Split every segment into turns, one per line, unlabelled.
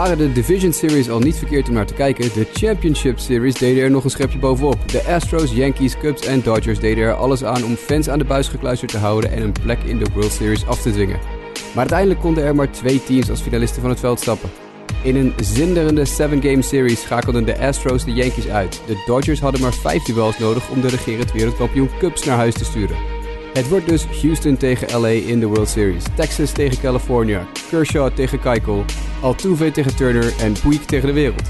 Waren de Division Series al niet verkeerd om naar te kijken, de Championship Series deden er nog een schepje bovenop. De Astros, Yankees, Cubs en Dodgers deden er alles aan om fans aan de buis gekluisterd te houden en een plek in de World Series af te dwingen. Maar uiteindelijk konden er maar twee teams als finalisten van het veld stappen. In een zinderende 7-game series schakelden de Astros de Yankees uit. De Dodgers hadden maar 5 duels nodig om de regerend wereldkampioen Cubs naar huis te sturen. Het wordt dus Houston tegen LA in de World Series, Texas tegen California, Kershaw tegen Keuchel, Altuve tegen Turner en Puig tegen de wereld.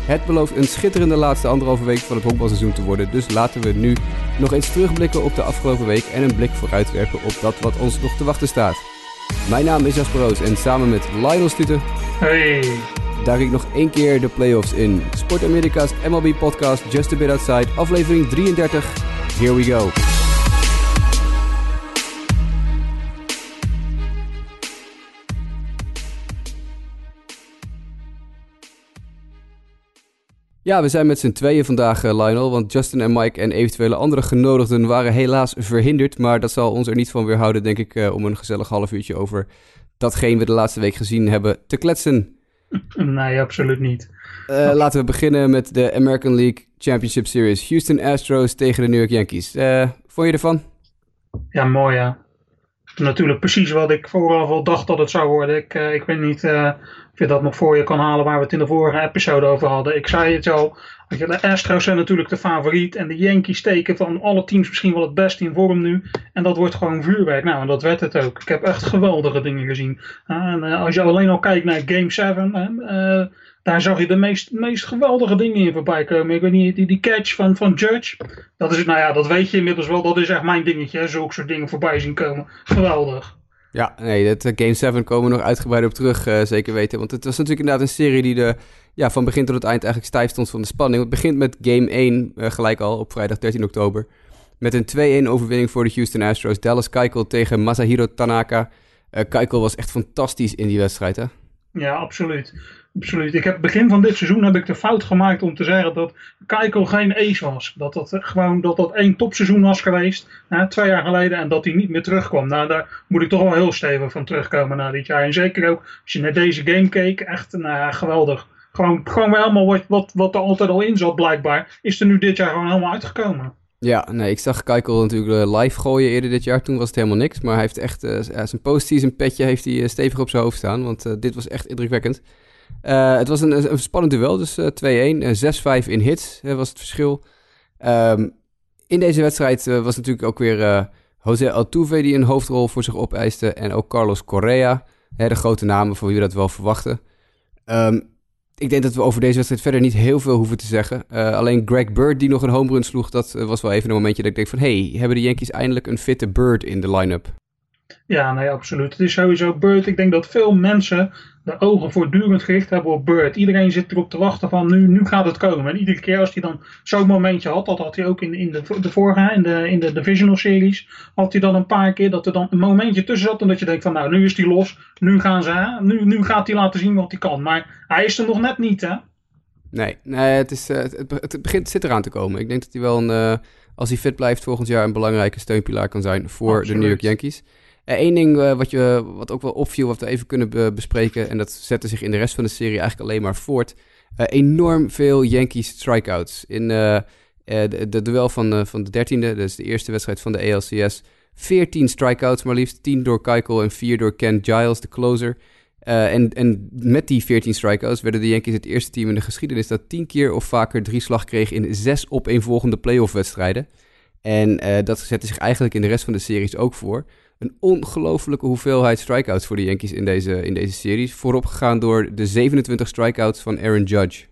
Het belooft een schitterende laatste anderhalve week van het honkbalseizoen te worden, dus laten we nu nog eens terugblikken op de afgelopen week en een blik vooruit werpen op dat wat ons nog te wachten staat. Mijn naam is Jasper Roos en samen met Lionel Stuten
Hey.
duik ik nog één keer de playoffs in. Sport Amerika's MLB podcast Just a Bit Outside, aflevering 33. Here we go. Ja, we zijn met z'n tweeën vandaag, eh, Lionel, want Justin en Mike en eventuele andere genodigden waren helaas verhinderd. Maar dat zal ons er niet van weerhouden, denk ik, eh, om een gezellig half uurtje over datgene we de laatste week gezien hebben te kletsen.
Nee, absoluut niet.
Eh, laten we beginnen met de American League Championship Series. Houston Astros tegen de New York Yankees. Vond je ervan?
Ja, mooi ja. Natuurlijk precies wat ik vooraf al dacht dat het zou worden. Ik, eh, ik weet niet eh, of je dat nog voor je kan halen waar we het in de vorige episode over hadden. Ik zei het al, de Astros zijn natuurlijk de favoriet. En de Yankees steken van alle teams misschien wel het best in vorm nu. En dat wordt gewoon vuurwerk. Nou, en dat werd het ook. Ik heb echt geweldige dingen gezien. Ah, en eh, als je alleen al kijkt naar Game 7... hè, eh, daar zag je de meest, meest geweldige dingen in voorbij komen. Ik weet niet, die, die catch van, van Judge. Dat is, nou ja, dat weet je inmiddels wel. Dat is echt mijn dingetje. Zulke soort dingen voorbij zien komen. Geweldig.
Ja, nee, dat, eh, Game 7 komen we nog uitgebreid op terug, eh, zeker weten. Want het was natuurlijk inderdaad een serie die de, ja, van begin tot het eind eigenlijk stijf stond van de spanning. Het begint met Game 1, eh, gelijk al, op vrijdag 13 oktober. Met een 2-1 overwinning voor de Houston Astros. Dallas Keuchel tegen Masahiro Tanaka. Eh Keuchel was echt fantastisch in die wedstrijd, hè?
Ja, absoluut. Absoluut. Ik heb begin van dit seizoen heb ik de fout gemaakt om te zeggen dat Keiko geen ace was. Dat dat eh, gewoon dat dat één topseizoen was geweest, hè, twee jaar geleden, en dat hij niet meer terugkwam. Nou, daar moet ik toch wel heel stevig van terugkomen na dit jaar. En zeker ook als je naar deze game keek, echt nou, geweldig. Gewoon, gewoon weer helemaal wat, wat, wat er altijd al in zat, blijkbaar, is er nu dit jaar gewoon helemaal uitgekomen.
Ja, nee, ik zag Keuchel natuurlijk eh, live gooien eerder dit jaar. Toen was het helemaal niks. Maar hij heeft echt ja, zijn postseason petje heeft hij stevig op zijn hoofd staan. Want dit was echt indrukwekkend. Eh, het was een, spannend duel, dus eh 2-1. Eh, 6-5 in hits eh, was het verschil. Ehm, in deze wedstrijd eh, was natuurlijk ook weer eh, José Altuve die een hoofdrol voor zich opeiste. En ook Carlos Correa, hè, de grote namen van wie dat wel verwachten. Ehm, ik denk dat we over deze wedstrijd verder niet heel veel hoeven te zeggen. Eh, alleen Greg Bird die nog een home run sloeg, dat eh, was wel even een momentje dat ik denk van... hey, hebben de Yankees eindelijk een fitte Bird in de line-up?
Ja, nee, absoluut. Het is sowieso Bird. Ik denk dat veel mensen de ogen voortdurend gericht hebben op Bird. Iedereen zit erop te wachten van nu, nu gaat het komen. En iedere keer als hij dan zo'n momentje had, dat had hij ook in, in de, de vorige, in de, in de Divisional Series, had hij dan een paar keer dat er dan een momentje tussen zat en dat je denkt van nou, nu is hij los, nu gaan ze, nu, nu gaat hij laten zien wat hij kan. Maar hij is er nog net niet, hè.
Nee, nee het, is, eh, het, het, begint, zit eraan te komen. Ik denk dat hij wel, een, eh, als hij fit blijft, volgend jaar een belangrijke steunpilaar kan zijn voor de. New York Yankees. Eén ding eh, wat, je, wat ook wel opviel, wat we even kunnen be- bespreken, en dat zette zich in de rest van de serie eigenlijk alleen maar voort. Eh, enorm veel Yankees strikeouts. In eh, eh, de, duel van, eh, van de dertiende, dus de eerste wedstrijd van de ALCS. 14 strikeouts, maar liefst 10 door Keuchel en 4 door Ken Giles, de closer. Eh, en, en met die 14 strikeouts werden de Yankees het eerste team in de geschiedenis dat 10 keer of vaker drie slag kreeg in zes opeenvolgende playoff-wedstrijden. En eh, dat zette zich eigenlijk in de rest van de series ook voor. Een ongelofelijke hoeveelheid strikeouts voor de Yankees in deze, in deze series. Vooropgegaan door de 27 strikeouts van Aaron Judge.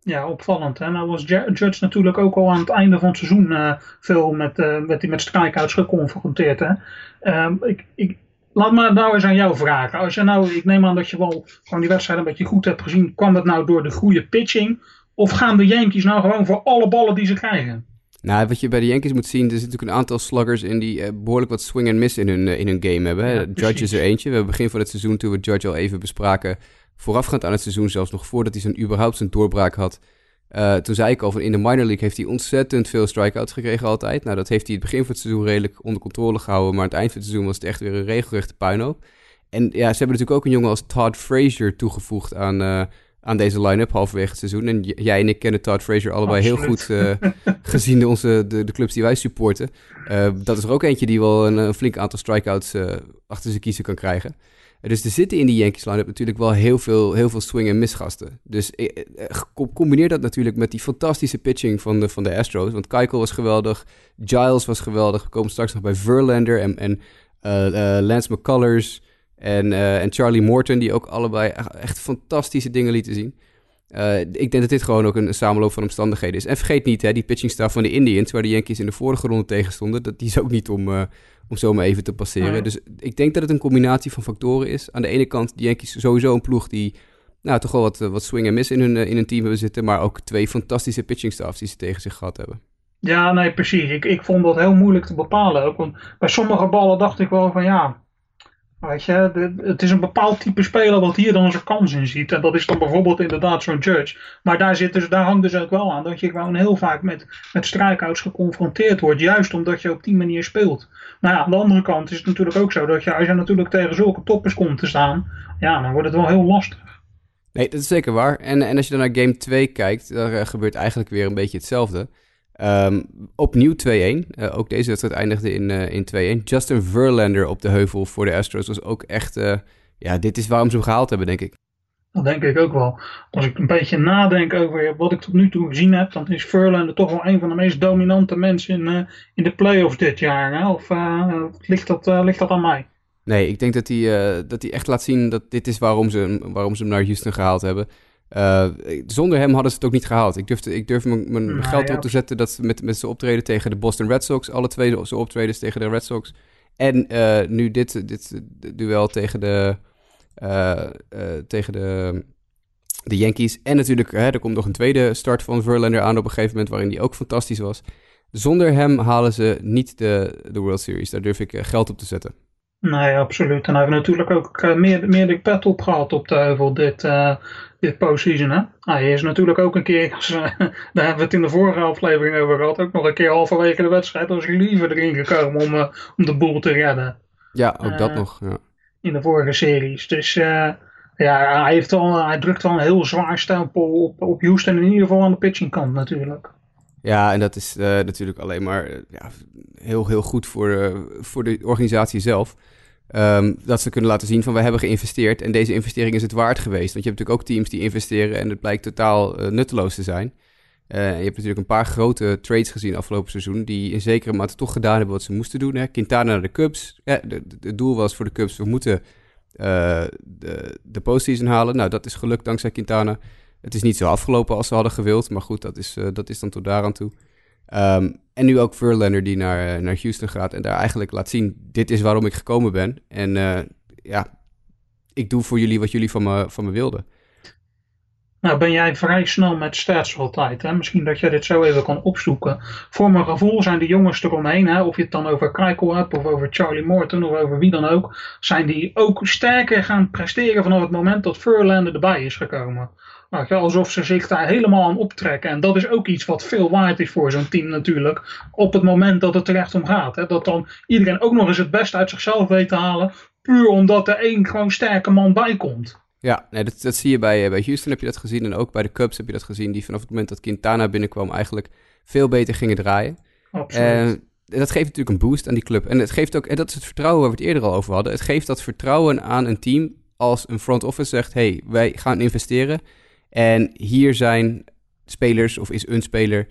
Ja, opvallend. Hè? Nou was Ju- Judge natuurlijk ook al aan het einde van het seizoen eh, veel met, eh met, met strikeouts geconfronteerd. Hè? Ehm, ik, ik, laat me nou eens aan jou vragen. Als je nou, ik neem aan dat je wel gewoon die wedstrijd een beetje goed hebt gezien. Kwam het nou door de goede pitching? Of gaan de Yankees nou gewoon voor alle ballen die ze krijgen?
Nou, wat je bij de Yankees moet zien, er zitten natuurlijk een aantal sluggers in die eh, behoorlijk wat swing en miss in hun, eh, in hun game hebben. Hè?
Ja,
Judge is er eentje. We hebben begin van het seizoen, toen we Judge al even bespraken, voorafgaand aan het seizoen, zelfs nog voordat hij zijn überhaupt zijn doorbraak had. eh, toen zei ik al van in de minor league heeft hij ontzettend veel strikeouts gekregen altijd. Nou, dat heeft hij het begin van het seizoen redelijk onder controle gehouden, maar aan het eind van het seizoen was het echt weer een regelrechte puinhoop. En ja, ze hebben natuurlijk ook een jongen als Todd Frazier toegevoegd aan, aan deze line-up halverwege het seizoen. En jij en ik kennen Todd Frazier allebei heel goed uh, gezien de, onze, de, de clubs die wij supporten. Uh, dat is er ook eentje die wel een, een flink aantal strikeouts achter zijn kiezen kan krijgen. Dus er zitten in die Yankees line-up natuurlijk wel heel veel, heel veel swing- en misgasten. Dus combineer dat natuurlijk met die fantastische pitching van de, van de Astros. Want Keuchel was geweldig, Giles was geweldig. We komen straks nog bij Verlander en, en Lance McCullers... En, uh, en Charlie Morton, die ook allebei echt fantastische dingen lieten zien. Uh, ik denk dat dit gewoon ook een, samenloop van omstandigheden is. En vergeet niet, hè, die pitching staff van de Indians, waar de Yankees in de vorige ronde tegen stonden, dat, die is ook niet om, uh, om zomaar even te passeren. Dus ik denk dat het een combinatie van factoren is. Aan de ene kant, de Yankees sowieso een ploeg die nou, toch wel wat, wat swing en miss in hun, in hun team hebben zitten, maar ook twee fantastische pitching staffs die ze tegen zich gehad hebben.
Ja, nee, precies. Ik, ik vond dat heel moeilijk te bepalen ook. Want bij sommige ballen dacht ik wel van ja, Weet je, het is een bepaald type speler wat hier dan zijn kans in ziet. En dat is dan bijvoorbeeld inderdaad zo'n Judge. Maar daar, zit dus, daar hangt dus ook wel aan dat je gewoon heel vaak met, met strikeouts geconfronteerd wordt. Juist omdat je op die manier speelt. Maar ja, aan de andere kant is het natuurlijk ook zo dat je, als je natuurlijk tegen zulke toppers komt te staan, ja, dan wordt het wel heel lastig.
Nee, dat is zeker waar. En, en als je dan naar game 2 kijkt, dan uh, gebeurt eigenlijk weer een beetje hetzelfde. Um, opnieuw 2-1. Uh, eh, ook deze wedstrijd eindigde in, uh, in 2-1. Justin Verlander op de heuvel voor de Astros was ook echt... Uh, ja, dit is waarom ze hem gehaald hebben, denk ik.
Dat denk ik ook wel. Als ik een beetje nadenk over wat ik tot nu toe gezien heb... dan is Verlander toch wel een van de meest dominante mensen in, in de playoffs dit jaar. Hè? Of ligt, dat, ligt dat aan mij?
Nee, ik denk dat hij, dat hij echt laat zien dat dit is waarom ze, waarom ze hem naar Houston gehaald hebben... Uh, zonder hem hadden ze het ook niet gehaald. Ik, durfde, ik durf mijn, mijn nou, geld ja. op te zetten dat ze met, met zijn optreden tegen de Boston Red Sox, alle twee zijn optredens tegen de Red Sox. En uh, nu dit, dit duel tegen de, uh, tegen de, de Yankees. En natuurlijk, hè, er komt nog een tweede start van Verlander aan op een gegeven moment, waarin die ook fantastisch was. Zonder hem halen ze niet de, de World Series. Daar durf ik geld op te zetten.
Nee, absoluut. En hij heeft natuurlijk ook meer, meer de pet opgehaald op de heuvel dit, uh, dit postseason. Hè? Hij is natuurlijk ook een keer, daar hebben we het in de vorige aflevering over gehad, ook nog een keer halverwege de wedstrijd als liever erin gekomen om, uh, om de boel te redden.
Ja, ook dat nog. Ja.
In de vorige series. Dus ja, hij, heeft al, hij drukt wel een heel zwaar stempel op, op Houston, in ieder geval aan de pitchingkant natuurlijk.
Ja, en dat is natuurlijk alleen maar ja, heel, heel goed voor, voor de organisatie zelf. Um, dat ze kunnen laten zien van we hebben geïnvesteerd en deze investering is het waard geweest. Want je hebt natuurlijk ook teams die investeren en het blijkt totaal nutteloos te zijn. je hebt natuurlijk een paar grote trades gezien afgelopen seizoen die in zekere mate toch gedaan hebben wat ze moesten doen. Hè? Quintana naar de Cubs. Het doel was voor de Cubs, we moeten de, de postseason halen. Nou, dat is gelukt dankzij Quintana. Het is niet zo afgelopen als ze hadden gewild, maar goed, dat is, dat is dan tot daaraan toe. Um, en nu ook Verlander die naar, uh, naar Houston gaat en daar eigenlijk laat zien, dit is waarom ik gekomen ben. En uh, ja, ik doe voor jullie wat jullie van me, van me wilden.
Nou ben jij vrij snel met stats altijd. Hè? Misschien dat je dit zo even kan opzoeken. Voor mijn gevoel zijn de jongens eromheen, hè? of je het dan over Krijkel hebt of over Charlie Morton of over wie dan ook, zijn die ook sterker gaan presteren vanaf het moment dat Verlander erbij is gekomen. Nou, alsof ze zich daar helemaal aan optrekken. En dat is ook iets wat veel waard is voor zo'n team natuurlijk. Op het moment dat het terecht om gaat. Hè. Dat dan iedereen ook nog eens het beste uit zichzelf weet te halen. Puur omdat er één gewoon sterke man bij komt.
Ja, nee, dat, dat zie je bij, eh, bij Houston heb je dat gezien. En ook bij de Cubs heb je dat gezien. Die vanaf het moment dat Quintana binnenkwam eigenlijk veel beter gingen draaien.
Absoluut. En
dat geeft natuurlijk een boost aan die club. En het geeft ook, en dat is het vertrouwen waar we het eerder al over hadden. Het geeft dat vertrouwen aan een team als een front office zegt: hey, wij gaan investeren. En hier zijn spelers, of is een speler,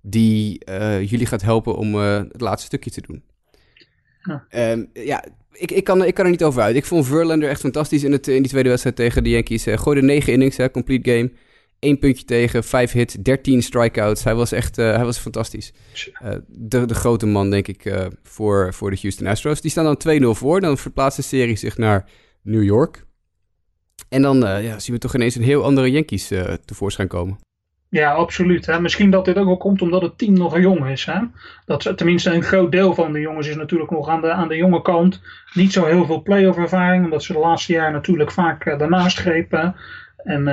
die uh, jullie gaat helpen om uh, het laatste stukje te doen. Ja, um, ja ik, ik, kan, ik kan er niet over uit. Ik vond Verlander echt fantastisch in, het, in die tweede wedstrijd tegen de Yankees. Uh, gooide negen innings, hè, complete game. Eén puntje tegen, vijf hits, dertien strikeouts. Hij was echt hij was fantastisch. de, de grote man, denk ik, voor, voor de Houston Astros. Die staan dan 2-0 voor. Dan verplaatst de serie zich naar New York. En dan uh, ja, zien we toch ineens een heel andere Yankees uh, tevoorschijn komen.
Ja, absoluut. Hè. Misschien dat dit ook wel komt omdat het team nog jong is. Hè. Dat, tenminste, een groot deel van de jongens is natuurlijk nog aan de, aan de jonge kant. Niet zo heel veel playoff ervaring, omdat ze de laatste jaren natuurlijk vaak uh, daarnaast grepen. En,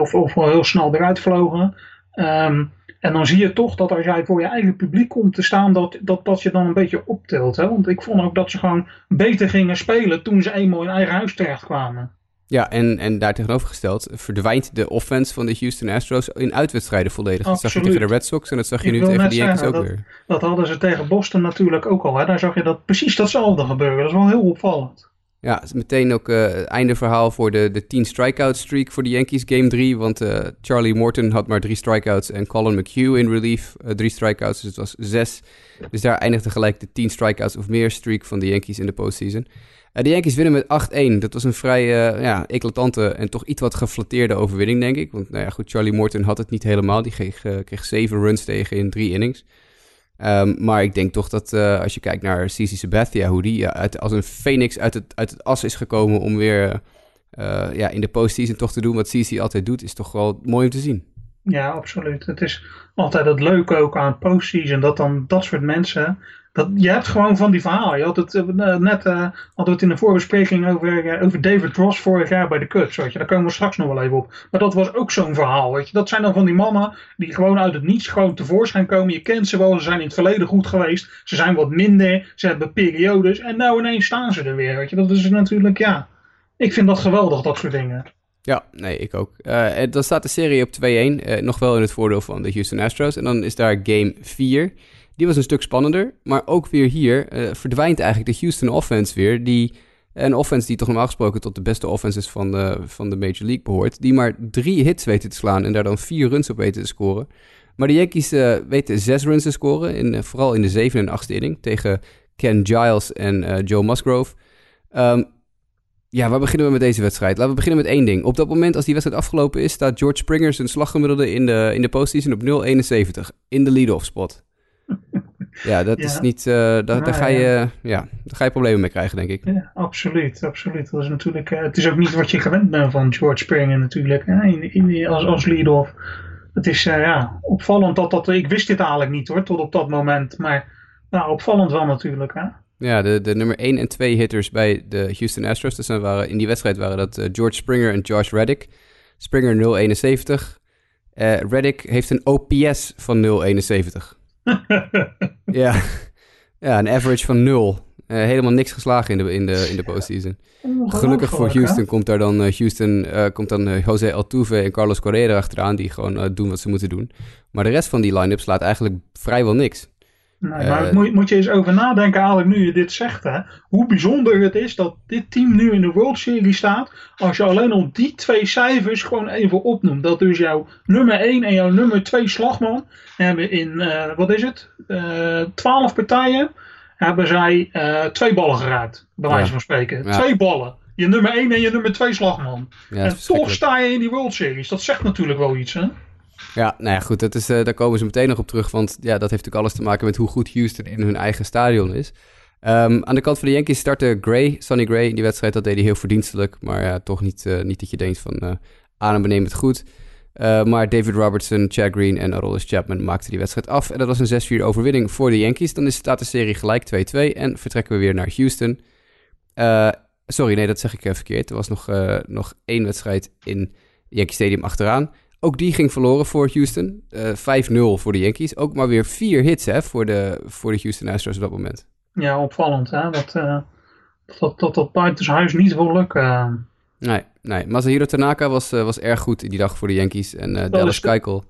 of, of wel heel snel eruit vlogen. Um, En dan zie je toch dat als jij voor je eigen publiek komt te staan, dat dat, je dan een beetje optilt. Hè? Want ik vond ook dat ze gewoon beter gingen spelen toen ze eenmaal in eigen huis terecht kwamen.
Ja, en, en daar tegenovergesteld verdwijnt de offense van de Houston Astros in uitwedstrijden volledig. Dat zag je tegen de Red Sox en dat zag je nu tegen de Yankees ook
dat,
weer.
Dat hadden ze tegen Boston natuurlijk ook al. Hè? Daar zag je dat precies datzelfde gebeuren. Dat is wel heel opvallend.
Ja, meteen ook uh, het einde verhaal voor de, de 10 strikeout streak voor de Yankees, game 3. Want uh, Charlie Morton had maar drie strikeouts en Colin McHugh in relief uh, drie strikeouts. Dus het was zes. Dus daar eindigde gelijk de 10 strikeouts of meer streak van de Yankees in de postseason. De Yankees winnen met 8-1. Dat was een vrij ja, eclatante en toch iets wat geflatteerde overwinning, denk ik. Want nou ja, goed, Charlie Morton had het niet helemaal. Die kreeg, kreeg zeven runs tegen in drie innings. Um, maar ik denk toch dat als je kijkt naar Cici Sabathia, hoe die als een phoenix uit het, uit het as is gekomen om weer ja, in de postseason toch te doen wat Cici altijd doet, is toch wel mooi om te zien.
Ja, absoluut. Het is altijd het leuke ook aan postseason, dat dan dat soort mensen dat, je hebt gewoon van die verhalen. Je had het, uh, net uh, het in de voorbespreking over, uh, over David Ross vorig jaar bij de Cubs. Weet je. Daar komen we straks nog wel even op. Maar dat was ook zo'n verhaal. Weet je. Dat zijn dan van die mannen die gewoon uit het niets gewoon tevoorschijn komen. Je kent ze wel, ze zijn in het verleden goed geweest. Ze zijn wat minder, ze hebben periodes. En nou ineens staan ze er weer. Weet je. Dat is natuurlijk, ja. Ik vind dat geweldig, dat soort dingen.
Ja, nee, ik ook. dan staat de serie op 2-1. nog wel in het voordeel van de Houston Astros. En dan is daar game 4. Die was een stuk spannender. Maar ook weer hier uh, verdwijnt eigenlijk de Houston offense weer. Die, een offense die toch normaal gesproken tot de beste offenses van de, van de Major League behoort. Die maar drie hits weten te slaan en daar dan vier runs op weten te scoren. Maar de Yankees uh, weten zes runs te scoren. In, uh, vooral in de zevende en achtste inning tegen Ken Giles en Joe Musgrove. Um, ja, waar beginnen we met deze wedstrijd? Laten we beginnen met één ding. Op dat moment als die wedstrijd afgelopen is, staat George Springer zijn slaggemiddelde in de, in de postseason op 0,71 in de lead-off spot. Ja, dat is niet. Uh, daar, nou, daar, ga je, ja. daar ga je problemen mee krijgen, denk ik.
Ja, absoluut, absoluut. Dat is natuurlijk, uh, het is ook niet wat je gewend bent van George Springer natuurlijk. Hè, in, in, als, als lead-off. Het is uh, ja, opvallend dat dat. Ik wist dit eigenlijk niet hoor, tot op dat moment. Maar nou, opvallend wel natuurlijk. Hè.
Ja, de, de nummer 1 en 2 hitters bij de Houston Astros. Dus dan waren, in die wedstrijd waren dat George Springer en Josh Reddick. Springer 0,71. Reddick heeft een OPS van 0,71. ja. ja, een average van nul. Uh, helemaal niks geslagen in de, in de, in de postseason. Gelukkig voor Houston komt daar dan, uh, Houston, uh, komt dan Jose Altuve en Carlos Correa achteraan... die gewoon doen wat ze moeten doen. Maar de rest van die line-up slaat eigenlijk vrijwel niks.
Nee, maar moet, moet, je eens over nadenken, eigenlijk, nu je dit zegt. Hè? Hoe bijzonder het is dat dit team nu in de World Series staat. Als je alleen al die twee cijfers gewoon even opnoemt. Dat dus jouw nummer 1 en jouw nummer 2 slagman hebben in, uh, wat is het? Uh, 12 partijen hebben zij twee ballen geraakt. Bij wijze van spreken. Ja. Twee ballen. Je nummer 1 en je nummer 2 slagman. Ja, en toch sta je in die World Series. Dat zegt natuurlijk wel iets, hè?
Ja, nou ja, goed, dat is, uh, daar komen ze meteen nog op terug. Want ja, dat heeft natuurlijk alles te maken met hoe goed Houston in hun eigen stadion is. Um, aan de kant van de Yankees startte Gray, Sonny Gray in die wedstrijd. Dat deed hij heel verdienstelijk. Maar ja, toch niet, uh, niet dat je denkt van uh, het goed. maar David Robertson, Chad Green en Aroldis Chapman maakten die wedstrijd af. En dat was een 6-4 overwinning voor de Yankees. Dan is, staat de serie gelijk 2-2 en vertrekken we weer naar Houston. sorry, nee, dat zeg ik verkeerd. Er was nog, nog één wedstrijd in Yankee Stadium achteraan. Ook die ging verloren voor Houston. Uh, eh, 5-0 voor de Yankees. Ook maar weer vier hits hè, voor, de, voor de Houston Astros op dat moment.
Ja, opvallend. Hè? Dat, uh, dat, dat, dat buitenshuis niet wil lukken.
Nee, nee. Masahiro Tanaka was, uh, was erg goed die dag voor de Yankees. En Dallas Keuchel...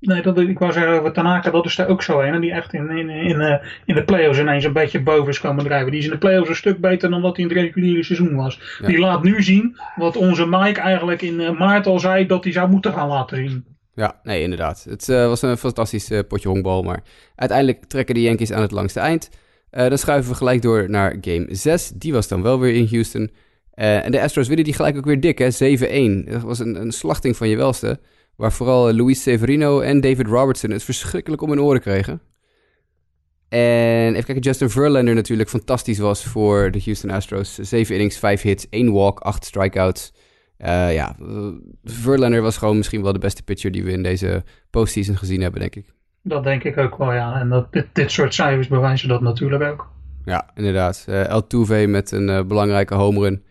Nee, dat, ik wou zeggen over Tanaka, dat is er ook zo een. Die echt in, in, in, uh, in de playoffs ineens een beetje boven is komen drijven. Die is in de playoffs een stuk beter dan dat hij in het reguliere seizoen was. Die laat nu zien wat onze Mike eigenlijk in uh, maart al zei dat hij zou moeten gaan laten zien.
Ja, nee, inderdaad. Het uh, was een fantastisch potje honkbal. Maar uiteindelijk trekken de Yankees aan het langste eind. dan schuiven we gelijk door naar game 6. Die was dan wel weer in Houston. en de Astros winnen die gelijk ook weer dik, hè? 7-1. Dat was een, een slachting van je welste. Waar vooral Luis Severino en David Robertson het verschrikkelijk om hun oren kregen. En even kijken, Justin Verlander natuurlijk fantastisch was voor de Houston Astros. 7 innings, 5 hits, 1 walk, 8 strikeouts. Uh, ja, Verlander was gewoon misschien wel de beste pitcher die we in deze postseason gezien hebben, denk ik.
Dat denk ik ook wel, ja. En dat, dit, dit soort cijfers bewijzen dat natuurlijk ook.
Ja, inderdaad. Uh, El Tuve met een uh, belangrijke home run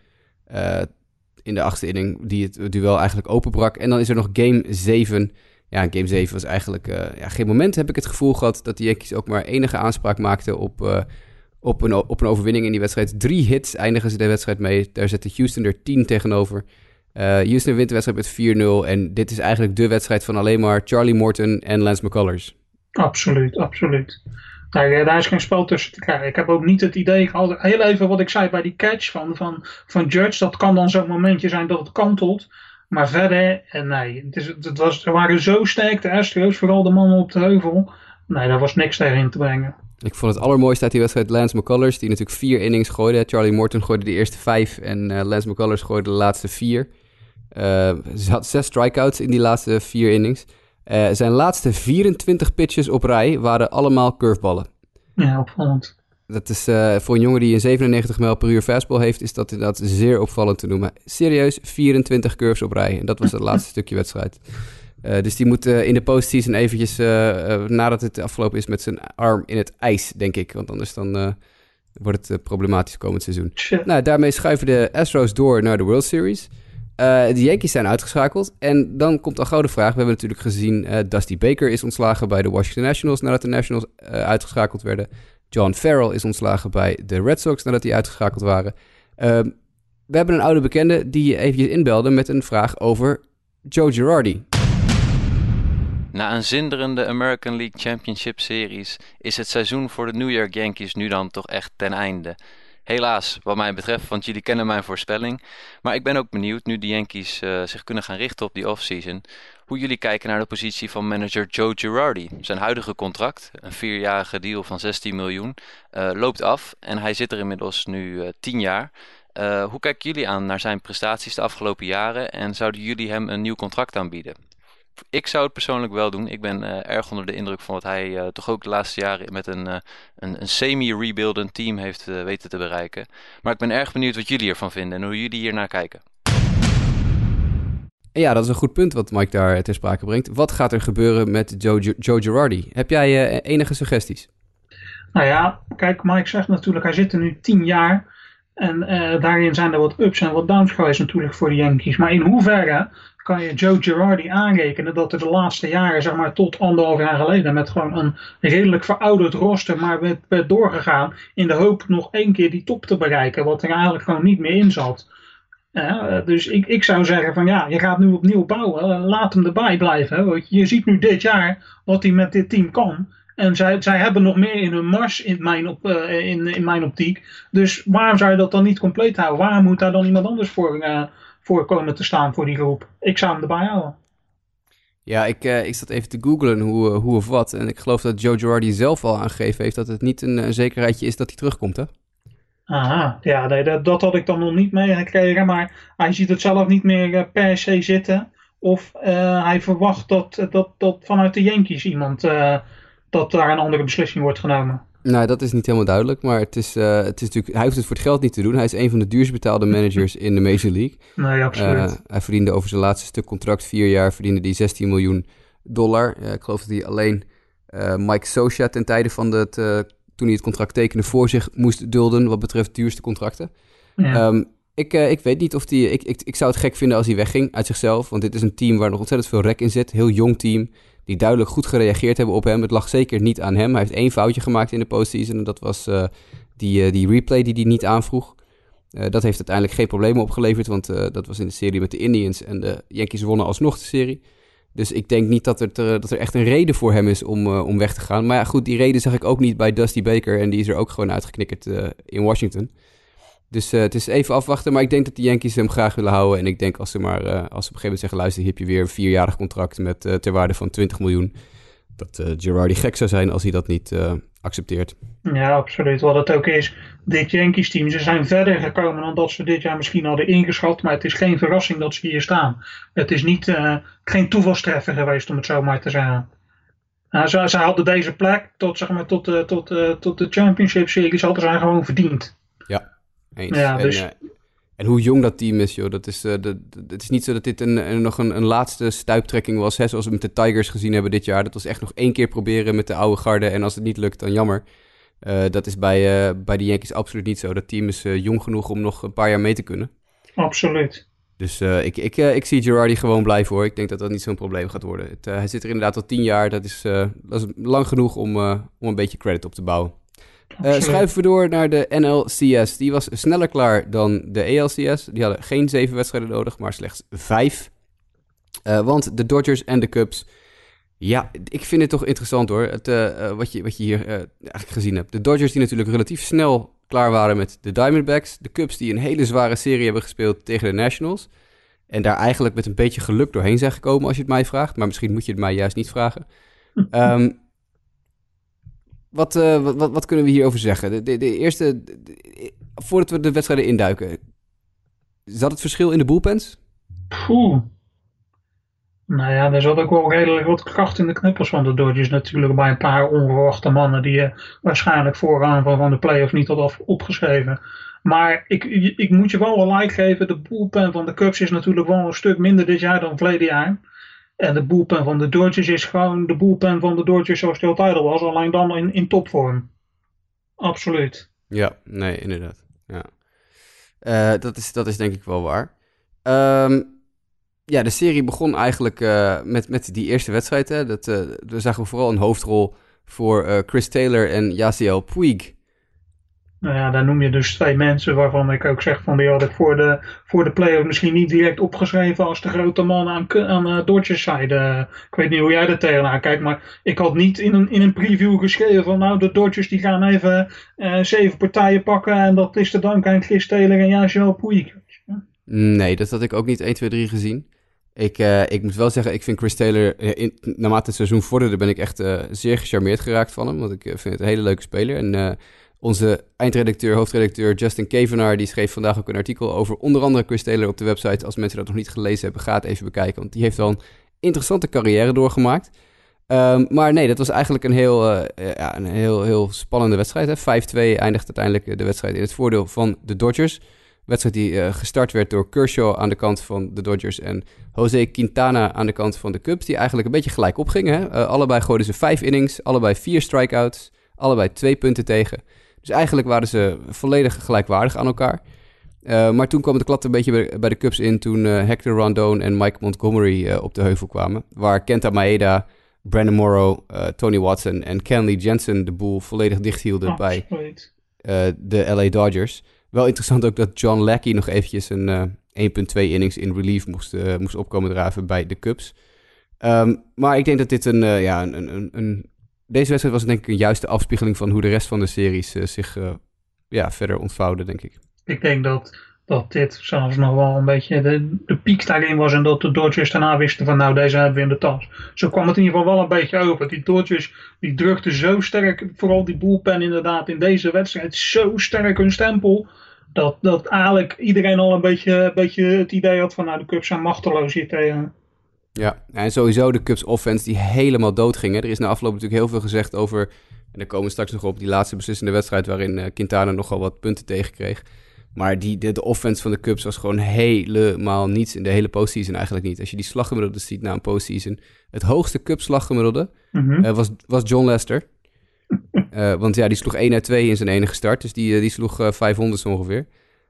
in de achtste inning die het duel eigenlijk openbrak. En dan is er nog game 7 ja, Game 7 was eigenlijk ja, geen moment, heb ik het gevoel gehad, dat de Yankees ook maar enige aanspraak maakten op, op, een, op een overwinning in die wedstrijd. Drie hits eindigen ze de wedstrijd mee. Daar zette Houston er 10 tegenover. Houston wint de wedstrijd met 4-0. En dit is eigenlijk de wedstrijd van alleen maar Charlie Morton en Lance McCullers.
Absoluut, absoluut. Daar, daar is geen spel tussen te krijgen. Ik heb ook niet het idee gehad. Heel even wat ik zei bij die catch van, van, van Judge. Dat kan dan zo'n momentje zijn dat het kantelt. Maar verder, en nee. Het, is, het was, er waren zo sterk de Astros, vooral de mannen op de heuvel. Nee, daar was niks tegen in te brengen.
Ik vond het allermooiste uit die wedstrijd Lance McCullers, die natuurlijk vier innings gooide. Charlie Morton gooide de eerste vijf en uh, Lance McCullers gooide de laatste vier. Uh, ze had zes strikeouts in die laatste vier innings. Uh, zijn laatste 24 pitches op rij waren allemaal curveballen.
Ja, opvallend.
Dat is uh, voor een jongen die een 97 mijl per uur fastball heeft, is dat inderdaad zeer opvallend te noemen. Serieus, 24 curves op rij. En dat was het laatste stukje wedstrijd. Uh, dus die moet in de postseason eventjes, nadat het afgelopen is, met zijn arm in het ijs, denk ik. Want anders dan wordt het problematisch komend seizoen. Nou, daarmee schuiven de Astros door naar de World Series. Uh, de Yankees zijn uitgeschakeld. En dan komt al gauw de vraag. We hebben natuurlijk gezien... Uh, Dusty Baker is ontslagen bij de Washington Nationals... nadat de Nationals uh, uitgeschakeld werden. John Farrell is ontslagen bij de Red Sox... nadat die uitgeschakeld waren. Ehm, we hebben een oude bekende die eventjes inbelde... met een vraag over Joe Girardi.
Na een zinderende American League Championship Series... is het seizoen voor de New York Yankees nu dan toch echt ten einde... Helaas, wat mij betreft, want jullie kennen mijn voorspelling. Maar ik ben ook benieuwd, nu de Yankees uh, zich kunnen gaan richten op die offseason, hoe jullie kijken naar de positie van manager Joe Girardi. Zijn huidige contract, een vierjarige deal van 16 miljoen, uh, loopt af en hij zit er inmiddels nu uh, 10 jaar. hoe kijken jullie aan naar zijn prestaties de afgelopen jaren en zouden jullie hem een nieuw contract aanbieden? Ik zou het persoonlijk wel doen. Ik ben uh, erg onder de indruk van wat hij uh, toch ook de laatste jaren met een, uh, een, een semi-rebuildend team heeft weten te bereiken. Maar ik ben erg benieuwd wat jullie ervan vinden en hoe jullie hier naar kijken.
Ja, dat is een goed punt wat Mike daar ter sprake brengt. Wat gaat er gebeuren met Joe, Joe Girardi? Heb jij enige suggesties?
Nou ja, kijk, Mike zegt natuurlijk, hij zit er nu tien jaar. En daarin zijn er wat ups en wat downs geweest natuurlijk voor de Yankees. Maar in hoeverre kan je Joe Girardi aanrekenen dat er de laatste jaren, zeg maar tot anderhalf jaar geleden, met gewoon een redelijk verouderd roster, maar werd, doorgegaan in de hoop nog één keer die top te bereiken, wat er eigenlijk gewoon niet meer in zat. dus ik, ik zou zeggen van ja, je gaat nu opnieuw bouwen, laat hem erbij blijven. Je ziet nu dit jaar wat hij met dit team kan. En zij, zij hebben nog meer in hun mars in mijn, op, uh, in, in mijn optiek. Dus waarom zou je dat dan niet compleet houden? Waarom moet daar dan iemand anders voor, uh, voor komen te staan voor die groep. Ik zou hem erbij houden.
Ja, ik, uh, ik zat even te googlen hoe, hoe of wat. En ik geloof dat Joe Girardi zelf al aangegeven heeft dat het niet een, een zekerheidje is dat hij terugkomt, hè?
Aha, ja, nee, dat, dat had ik dan nog niet meegekregen. Maar hij ziet het zelf niet meer per se zitten. Of hij verwacht dat, dat, dat vanuit de Yankees iemand, dat daar een andere beslissing wordt genomen.
Nou, dat is niet helemaal duidelijk, maar het is, uh, het is natuurlijk, hij hoeft het voor het geld niet te doen. Hij is een van de duurst betaalde managers in de Major League.
Nee, absoluut. Uh,
hij verdiende over zijn laatste stuk contract, vier jaar, verdiende die 16 miljoen dollar. Uh, ik geloof dat hij alleen Mike Socha ten tijde van het, toen hij het contract tekende, voor zich moest dulden wat betreft duurste contracten. Ja. Um, ik, ik weet niet of die. Ik, ik, ik zou het gek vinden als hij wegging uit zichzelf. Want dit is een team waar nog ontzettend veel rek in zit. Heel jong team die duidelijk goed gereageerd hebben op hem. Het lag zeker niet aan hem. Hij heeft één foutje gemaakt in de postseason. En dat was uh, die, uh, die replay die hij niet aanvroeg. Uh, dat heeft uiteindelijk geen problemen opgeleverd. Want dat was in de serie met de Indians. En de Yankees wonnen alsnog de serie. Dus ik denk niet dat er, dat er echt een reden voor hem is om, om weg te gaan. Maar ja, goed, die reden zag ik ook niet bij Dusty Baker. En die is er ook gewoon uitgeknikkerd in Washington. Dus uh, het is even afwachten. Maar ik denk dat de Yankees hem graag willen houden. En ik denk als ze maar uh, als ze op een gegeven moment zeggen: luister, hier heb je weer een vierjarig contract met uh, ter waarde van 20 miljoen. Dat Girardi gek zou zijn als hij dat niet accepteert.
Ja, absoluut. Wat het ook is, dit Yankees team, ze zijn verder gekomen dan dat ze dit jaar misschien hadden ingeschat. Maar het is geen verrassing dat ze hier staan. Het is niet, geen toevalstreffer geweest, om het zo maar te zeggen. ze, ze hadden deze plek tot, zeg maar, tot, tot, tot de Championship Series hadden ze gewoon verdiend.
Ja, dus... en, uh, en, hoe jong dat team is, joh. Dat is, uh, dat, het is niet zo dat dit een, een nog een, een, laatste stuiptrekking was, hè, zoals we met de Tigers gezien hebben dit jaar. Dat was echt nog één keer proberen met de oude garde. En als het niet lukt, dan jammer. Uh, dat is bij, bij de Yankees absoluut niet zo. Dat team is jong genoeg om nog een paar jaar mee te kunnen.
Absoluut.
Dus ik, ik, ik zie Girardi gewoon blijven hoor. Ik denk dat dat niet zo'n probleem gaat worden. Het, hij zit er inderdaad al tien jaar. Dat is, dat is lang genoeg om, om een beetje credit op te bouwen. Schuiven we door naar de NLCS. Die was sneller klaar dan de ALCS. Die hadden geen zeven wedstrijden nodig, maar slechts vijf. want de Dodgers en de Cubs ja, ik vind het toch interessant hoor, het, uh, wat, je, wat je hier uh, eigenlijk gezien hebt. De Dodgers die natuurlijk relatief snel klaar waren met de Diamondbacks. De Cubs die een hele zware serie hebben gespeeld tegen de Nationals. En daar eigenlijk met een beetje geluk doorheen zijn gekomen als je het mij vraagt. Maar misschien moet je het mij juist niet vragen. um, wat, uh, wat, wat, kunnen we hierover zeggen? De, de, eerste, voordat we de wedstrijden induiken. Zat het verschil in de bullpens?
Poeh. Nou ja, er zat ook wel redelijk wat kracht in de knuppels van de Dodgers natuurlijk bij een paar onverwachte mannen die je waarschijnlijk vooraan van, de playoffs niet had opgeschreven. Maar ik, ik moet je wel gelijk geven, de bullpen van de Cubs is natuurlijk wel een stuk minder dit jaar dan verleden jaar. En de bullpen van de Dodgers is gewoon de bullpen van de Dodgers zoals het altijd al was, alleen dan in, in topvorm. Absoluut.
Ja, nee, inderdaad. Ja. Uh, dat, is, dat is denk ik wel waar. Um, ja, de serie begon eigenlijk uh, met, met die eerste wedstrijd. Hè. Dat, uh, we zagen vooral een hoofdrol voor Chris Taylor en Yasiel Puig.
Nou ja, daar noem je dus twee mensen waarvan ik ook zeg van die had ik voor de, voor de play misschien niet direct opgeschreven als de grote man aan, aan zijde. ik weet niet hoe jij er tegenaan kijkt, maar ik had niet in een, in een preview geschreven van nou de Dodgers die gaan even uh, zeven partijen pakken en dat is te danken aan Chris Taylor en Yasiel Puig.
Nee, dat had ik ook niet 1, 2, 3 gezien. Ik, uh, ik moet wel zeggen, ik vind Chris Taylor, in, naarmate het seizoen vorderde, ben ik echt zeer gecharmeerd geraakt van hem. Want ik vind het een hele leuke speler. En onze eindredacteur, hoofdredacteur Justin Kevenaar, die schreef vandaag ook een artikel over onder andere Chris Taylor op de website. Als mensen dat nog niet gelezen hebben, ga het even bekijken. Want die heeft wel een interessante carrière doorgemaakt. Um, maar nee, dat was eigenlijk een heel, ja, een heel, heel spannende wedstrijd. 5-2 eindigt uiteindelijk de wedstrijd in het voordeel van de Dodgers wedstrijd die uh, gestart werd door Kershaw aan de kant van de Dodgers en Jose Quintana aan de kant van de Cubs, die eigenlijk een beetje gelijk opgingen. Hè? Allebei gooiden ze vijf innings, allebei vier strikeouts, allebei twee punten tegen. Dus eigenlijk waren ze volledig gelijkwaardig aan elkaar. Uh, maar toen kwam de klad een beetje bij, bij de Cubs in toen Hector Rondon en Mike Montgomery op de heuvel kwamen. Waar Kenta Maeda, Brandon Morrow, Tony Watson en Kenley Jensen de boel volledig dicht hielden bij de LA Dodgers. Wel interessant ook dat John Lackey nog eventjes een uh, eh, 1.2 innings in relief moest, moest opkomen draven bij de Cubs. Um, maar ik denk dat dit een, uh, ja, een, een, een, Deze wedstrijd was denk ik een juiste afspiegeling van hoe de rest van de series zich ja, verder ontvouwde, denk ik.
Ik denk dat, dat dit zelfs nog wel een beetje de, de piek daarin was. En dat de Dodgers daarna wisten van nou, deze hebben we in de tas. Zo kwam het in ieder geval wel een beetje over. Die Dodgers die drukten zo sterk, vooral die bullpen inderdaad in deze wedstrijd, zo sterk hun stempel dat, dat eigenlijk iedereen al een beetje, een beetje het idee had van nou de Cubs zijn machteloos hier tegen.
Ja, en sowieso de Cubs offense die helemaal dood ging. Er is na afloop natuurlijk heel veel gezegd over, en daar komen we straks nog op, die laatste beslissende wedstrijd waarin uh, Quintana nogal wat punten tegenkreeg. Maar die, de, de, offense van de Cubs was gewoon helemaal niets in de hele postseason eigenlijk niet. Als je die slaggemiddelde ziet na een postseason. Het hoogste Cubs slaggemiddelde mm -hmm. uh, was, was John Lester. Uh, want ja, die sloeg 1 uit 2 in zijn enige start. Dus die, die sloeg uh, eh, 500 ongeveer.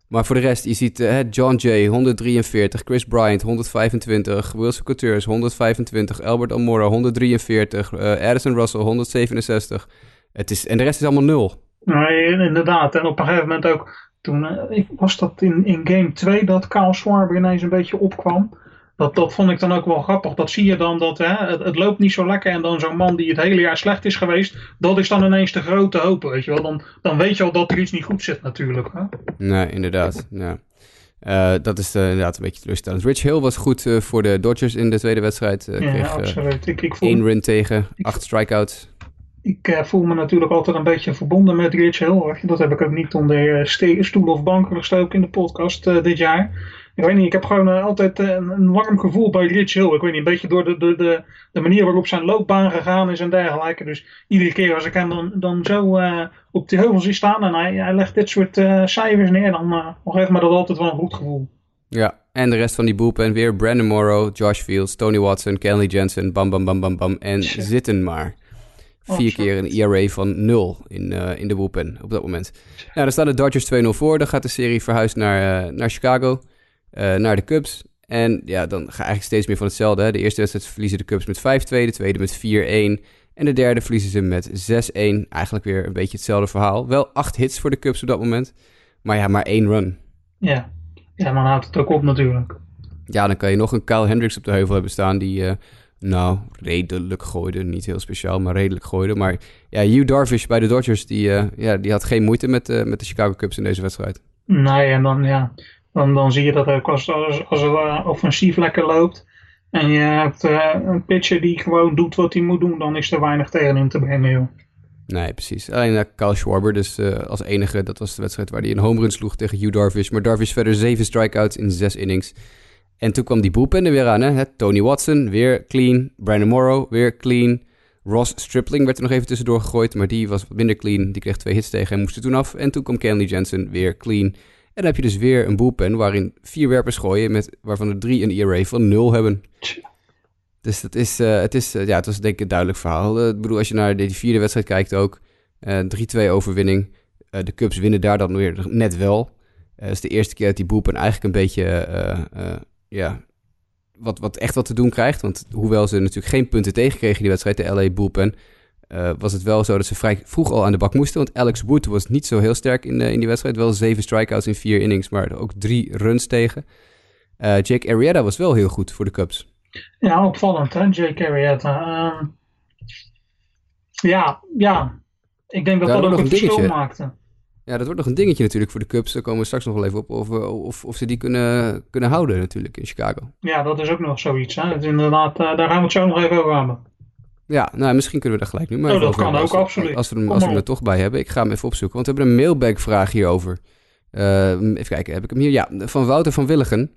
Maar voor de rest, je ziet John Jay 143, Chris Bryant 125, Wilson Coutures 125, Albert Almora 143, Addison Russell 167. Het is, en de rest is allemaal nul.
Nee, inderdaad. En op een gegeven moment ook, toen was dat in, in game 2 dat Kyle Schwarber ineens een beetje opkwam. Dat, dat vond ik dan ook wel grappig. Dat zie je dan, dat hè, het, het loopt niet zo lekker. En dan zo'n man die het hele jaar slecht is geweest, dat is dan ineens de grote hoop. Weet je wel. Dan, dan weet je al dat er iets niet goed zit natuurlijk. Hè?
Nee, inderdaad. Ja. Uh, dat is uh, inderdaad een beetje teleurstellend. Rich Hill was goed uh, voor de Dodgers in de tweede wedstrijd. ja, kreeg, absoluut. Ik, ik voel... één run tegen, ik, acht strikeouts.
Ik voel me natuurlijk altijd een beetje verbonden met Rich Hill. Dat heb ik ook niet onder stoel of banken gestoken in de podcast dit jaar. Ik weet niet, ik heb gewoon uh, altijd uh, een warm gevoel bij Rich Hill. Ik weet niet, een beetje door de, de, de, de manier waarop zijn loopbaan gegaan is en dergelijke. Dus iedere keer als ik hem dan, dan zo uh, op die heuvel zie staan en hij, hij legt dit soort cijfers neer, dan, geeft me dat altijd wel een goed gevoel.
Ja, en de rest van die bullpen weer Brandon Morrow, Josh Fields, Tony Watson, Kenley Jensen, bam bam bam bam bam. En zitten maar. Vier keer een ERA van 0 in, in de bullpen op dat moment. Nou, dan staan de Dodgers 2-0 voor. Dan gaat de serie verhuisd naar, naar Chicago. Naar de Cubs. En ja, dan ga je eigenlijk steeds meer van hetzelfde. Hè. De eerste wedstrijd verliezen de Cubs met 5-2, de tweede met 4-1. En de derde verliezen ze met 6-1. Eigenlijk weer een beetje hetzelfde verhaal. Wel acht hits voor de Cubs op dat moment. Maar ja, maar één run.
Ja, ja maar dan houdt het ook op natuurlijk.
Ja, dan kan je nog een Kyle Hendricks op de heuvel hebben staan die... Uh, nou, redelijk gooide. Niet heel speciaal, maar redelijk gooide. Maar ja, Hugh Darvish bij de Dodgers, die, uh, ja, die had geen moeite met, uh, met de Chicago Cubs in deze wedstrijd.
Nee, en dan, ja, dan, zie je dat als, als, het offensief lekker loopt. En je hebt een pitcher die gewoon doet wat hij moet doen, dan is er weinig tegen hem te brengen, joh.
Nee, precies. Alleen uh, Kyle Schwarber, dus uh, als enige, dat was de wedstrijd waar hij een home run sloeg tegen Hugh Darvish. Maar Darvish verder zeven strikeouts in zes innings. En toen kwam die bullpen er weer aan, hè. Tony Watson, weer clean. Brandon Morrow, weer clean. Ross Stripling werd er nog even tussendoor gegooid, maar die was wat minder clean. Die kreeg twee hits tegen en moest er toen af. En toen kwam Kenley Jensen, weer clean. En dan heb je dus weer een bullpen waarin vier werpers gooien, met, waarvan er drie een ERA van nul hebben. Dus dat is, uh, het, is uh, ja, het was denk ik een duidelijk verhaal. Uh, ik bedoel, als je naar die vierde wedstrijd kijkt ook, 3-2 overwinning. de Cubs winnen daar dan weer net wel. Het is de eerste keer dat die bullpen eigenlijk een beetje, ja, wat, wat echt wat te doen krijgt. Want hoewel ze natuurlijk geen punten tegenkregen die wedstrijd, de LA bullpen, was het wel zo dat ze vrij vroeg al aan de bak moesten. Want Alex Wood was niet zo heel sterk in, in die wedstrijd. Wel zeven strikeouts in vier innings, maar ook drie runs tegen. Jake Arrieta was wel heel goed voor de Cubs.
Ja, opvallend hè, Jake Arrieta. Uh, ja, ja. Ik denk dat Daar dat ook een verschil maakte.
Ja, dat wordt nog een dingetje natuurlijk voor de Cubs. Daar komen we straks nog wel even op. Of, of, of ze die kunnen, kunnen houden natuurlijk in Chicago.
Ja, dat is ook nog zoiets. Hè? Is inderdaad, daar gaan we het zo nog even over hebben.
Ja, nou, misschien kunnen we daar gelijk nu
maar oh, dat kan ook, absoluut.
Als we, hem, als we hem er toch bij hebben. Ik ga hem even opzoeken, want we hebben een mailbag-vraag hierover. Uh, even kijken, heb ik hem hier? Ja, van Wouter van Willigen.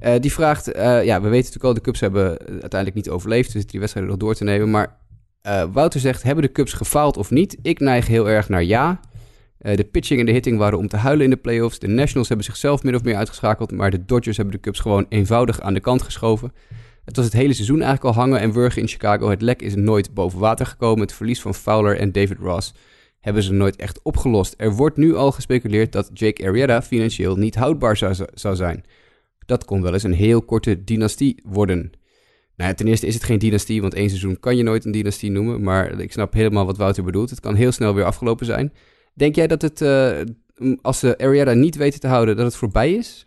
Uh, die vraagt, uh, ja, we weten natuurlijk al, de Cubs hebben uiteindelijk niet overleefd, dus die wedstrijden nog door te nemen. Maar Wouter zegt, hebben de Cubs gefaald of niet? Ik neig heel erg naar ja. de pitching en de hitting waren om te huilen in de playoffs. De Nationals hebben zichzelf min of meer uitgeschakeld, maar de Dodgers hebben de Cubs gewoon eenvoudig aan de kant geschoven. Het was het hele seizoen eigenlijk al hangen en wurgen in Chicago. Het lek is nooit boven water gekomen. Het verlies van Fowler en David Ross hebben ze nooit echt opgelost. Er wordt nu al gespeculeerd dat Jake Arrieta financieel niet houdbaar zou, zou zijn. Dat kon wel eens een heel korte dynastie worden. Nou, ten eerste is het geen dynastie, want één seizoen kan je nooit een dynastie noemen. Maar ik snap helemaal wat Wouter bedoelt. Het kan heel snel weer afgelopen zijn. Denk jij dat het, uh, als ze Arietta niet weten te houden, dat het voorbij is?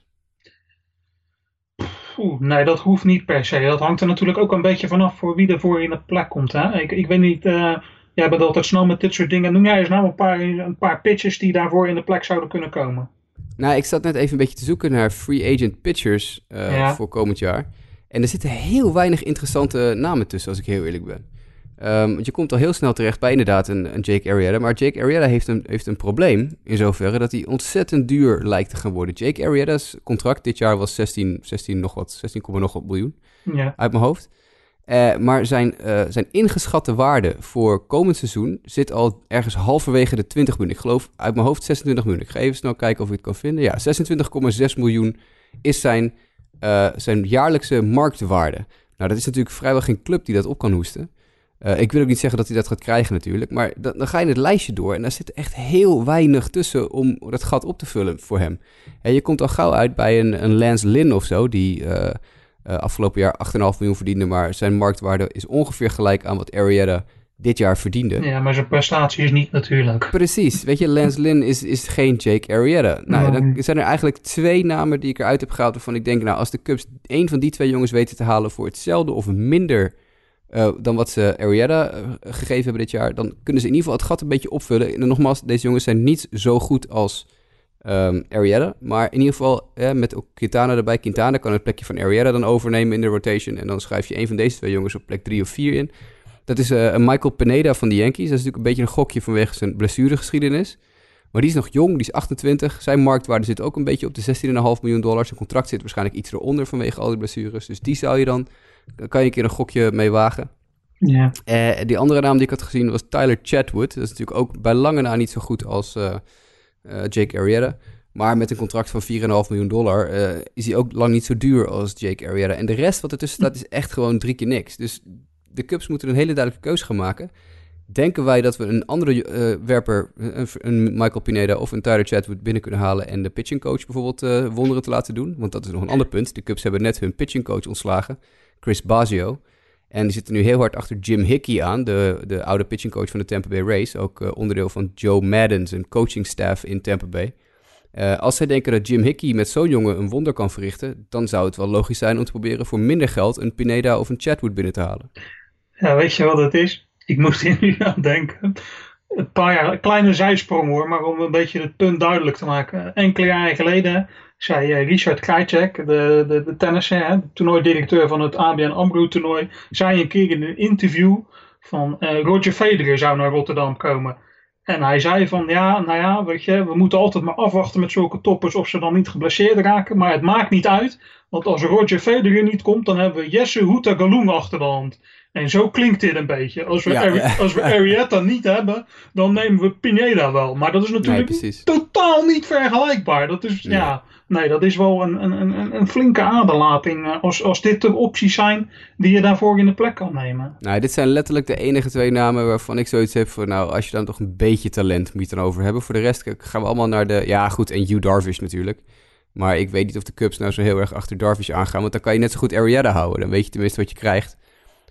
Oeh, nee, dat hoeft niet per se. Dat hangt er natuurlijk ook een beetje vanaf voor wie er voor in de plek komt. Hè? Ik, ik weet niet, uh, jij bent altijd snel met dit soort dingen. Noem jij eens nou een paar, een paar pitches die daarvoor in de plek zouden kunnen komen?
Nou, ik zat net even een beetje te zoeken naar free agent pitchers uh, voor komend jaar. En er zitten heel weinig interessante namen tussen, als ik heel eerlijk ben. Um, want je komt al heel snel terecht bij inderdaad een, een Jake Arrieta. Maar Jake Arrieta heeft een, heeft een probleem in zoverre dat hij ontzettend duur lijkt te gaan worden. Jake Arrieta's contract dit jaar was 16, 16 nog wat, 16, nog wat miljoen ja. uit mijn hoofd. Uh, maar zijn, uh, zijn ingeschatte waarde voor komend seizoen zit al ergens halverwege de 20 miljoen. Ik geloof uit mijn hoofd 26 miljoen. Ik ga even snel kijken of ik het kan vinden. Ja, 26,6 miljoen is zijn, uh, zijn jaarlijkse marktwaarde. Nou, dat is natuurlijk vrijwel geen club die dat op kan hoesten. Ik wil ook niet zeggen dat hij dat gaat krijgen natuurlijk. Maar dan, dan ga je het lijstje door en daar zit echt heel weinig tussen om dat gat op te vullen voor hem. En je komt al gauw uit bij een, een Lance Lynn of zo, die uh, afgelopen jaar 8,5 miljoen verdiende, maar zijn marktwaarde is ongeveer gelijk aan wat Arietta dit jaar verdiende.
Ja, maar zijn prestatie is niet natuurlijk.
Precies. Weet je, Lance Lynn is, is geen Jake Arrieta. Nou, dan zijn er eigenlijk twee namen die ik eruit heb gehaald waarvan ik denk, nou, als de Cubs één van die twee jongens weten te halen voor hetzelfde of minder uh, dan wat ze Arietta uh, gegeven hebben dit jaar, dan kunnen ze in ieder geval het gat een beetje opvullen. En nogmaals, deze jongens zijn niet zo goed als um, Arietta. Maar in ieder geval met ook Quintana erbij. Quintana kan het plekje van Arietta dan overnemen in de rotation. En dan schrijf je een van deze twee jongens op plek 3 of 4 in. Dat is uh, Michael Pineda van de Yankees. Dat is natuurlijk een beetje een gokje vanwege zijn blessuregeschiedenis. Maar die is nog jong, die is 28. Zijn marktwaarde zit ook een beetje op de 16,5 miljoen dollar. Zijn contract zit waarschijnlijk iets eronder vanwege al die blessures. Dus die zou je dan kan je een keer een gokje mee wagen. Ja. Uh, die andere naam die ik had gezien was Tyler Chatwood. Dat is natuurlijk ook bij lange na niet zo goed als, uh, uh, Jake Arrieta. Maar met een contract van 4,5 miljoen dollar is hij ook lang niet zo duur als Jake Arrieta. En de rest wat ertussen staat is echt gewoon drie keer niks. Dus de Cubs moeten een hele duidelijke keuze gaan maken. denken wij dat we een andere werper, een, een, Michael Pineda of een Tyler Chatwood binnen kunnen halen en de pitching coach bijvoorbeeld wonderen te laten doen? Want dat is nog een ander punt. De Cubs hebben net hun pitching coach ontslagen, Chris Basio. En die zitten nu heel hard achter Jim Hickey aan, de, de oude pitching coach van de Tampa Bay Rays. Ook uh, onderdeel van Joe Madden, zijn coaching staff in Tampa Bay. als zij denken dat Jim Hickey met zo'n jongen een wonder kan verrichten, dan zou het wel logisch zijn om te proberen voor minder geld een Pineda of een Chatwood binnen te halen.
Ja, weet je wat het is? ik moest hier nu aan denken. Een paar jaar, kleine zijsprong hoor, maar om een beetje het punt duidelijk te maken. Enkele jaren geleden zei eh, Richard Krajcek, de, de, de tennisser, de toernooidirecteur van het ABN AMRO toernooi, zei een keer in een interview van uh, Roger Federer zou naar Rotterdam komen. En hij zei van ja, nou ja, weet je, we moeten altijd maar afwachten met zulke toppers of ze dan niet geblesseerd raken. Maar het maakt niet uit, want als Roger Federer niet komt, dan hebben we Jesse Houta Galung achter de hand. En zo klinkt dit een beetje. Als we, als we Arietta niet hebben, dan nemen we Pineda wel. Maar dat is natuurlijk totaal niet vergelijkbaar. Dat is, ja, nee, dat is wel een, een, een, een flinke aderlating. Eh, als, als dit de opties zijn die je daarvoor in de plek kan nemen.
Nou, dit zijn letterlijk de enige twee namen waarvan ik zoiets heb van... nou, als je dan toch een beetje talent moet je dan over hebben. Voor de rest gaan we allemaal naar de... Ja, goed, en Hugh Darvish natuurlijk. Maar ik weet niet of de Cubs nou zo heel erg achter Darvish aangaan. Want dan kan je net zo goed Arietta houden. Dan weet je tenminste wat je krijgt.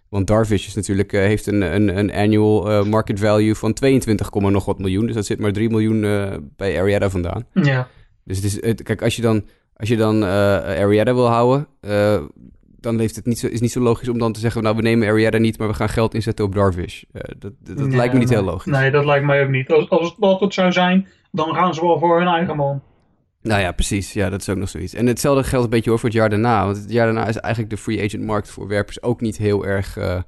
Want Darvish is natuurlijk, uh, heeft een, een, een annual uh, market value van 22, nog wat miljoen. Dus dat zit maar 3 miljoen uh, bij Arietta vandaan.
Ja.
Dus het is, het, kijk, als je dan, als je dan Arietta wil houden, dan heeft het niet zo, is niet zo logisch om dan te zeggen, nou we nemen Arietta niet, maar we gaan geld inzetten op Darvish. dat dat lijkt me niet heel logisch.
Nee, dat lijkt mij ook niet. Als, als het zou zijn, dan gaan ze wel voor hun eigen man.
Nou ja, precies. Ja, dat is ook nog zoiets. En hetzelfde geldt een beetje hoor voor het jaar daarna. Want het jaar daarna is eigenlijk de free agent markt voor werpers ook niet heel erg uh,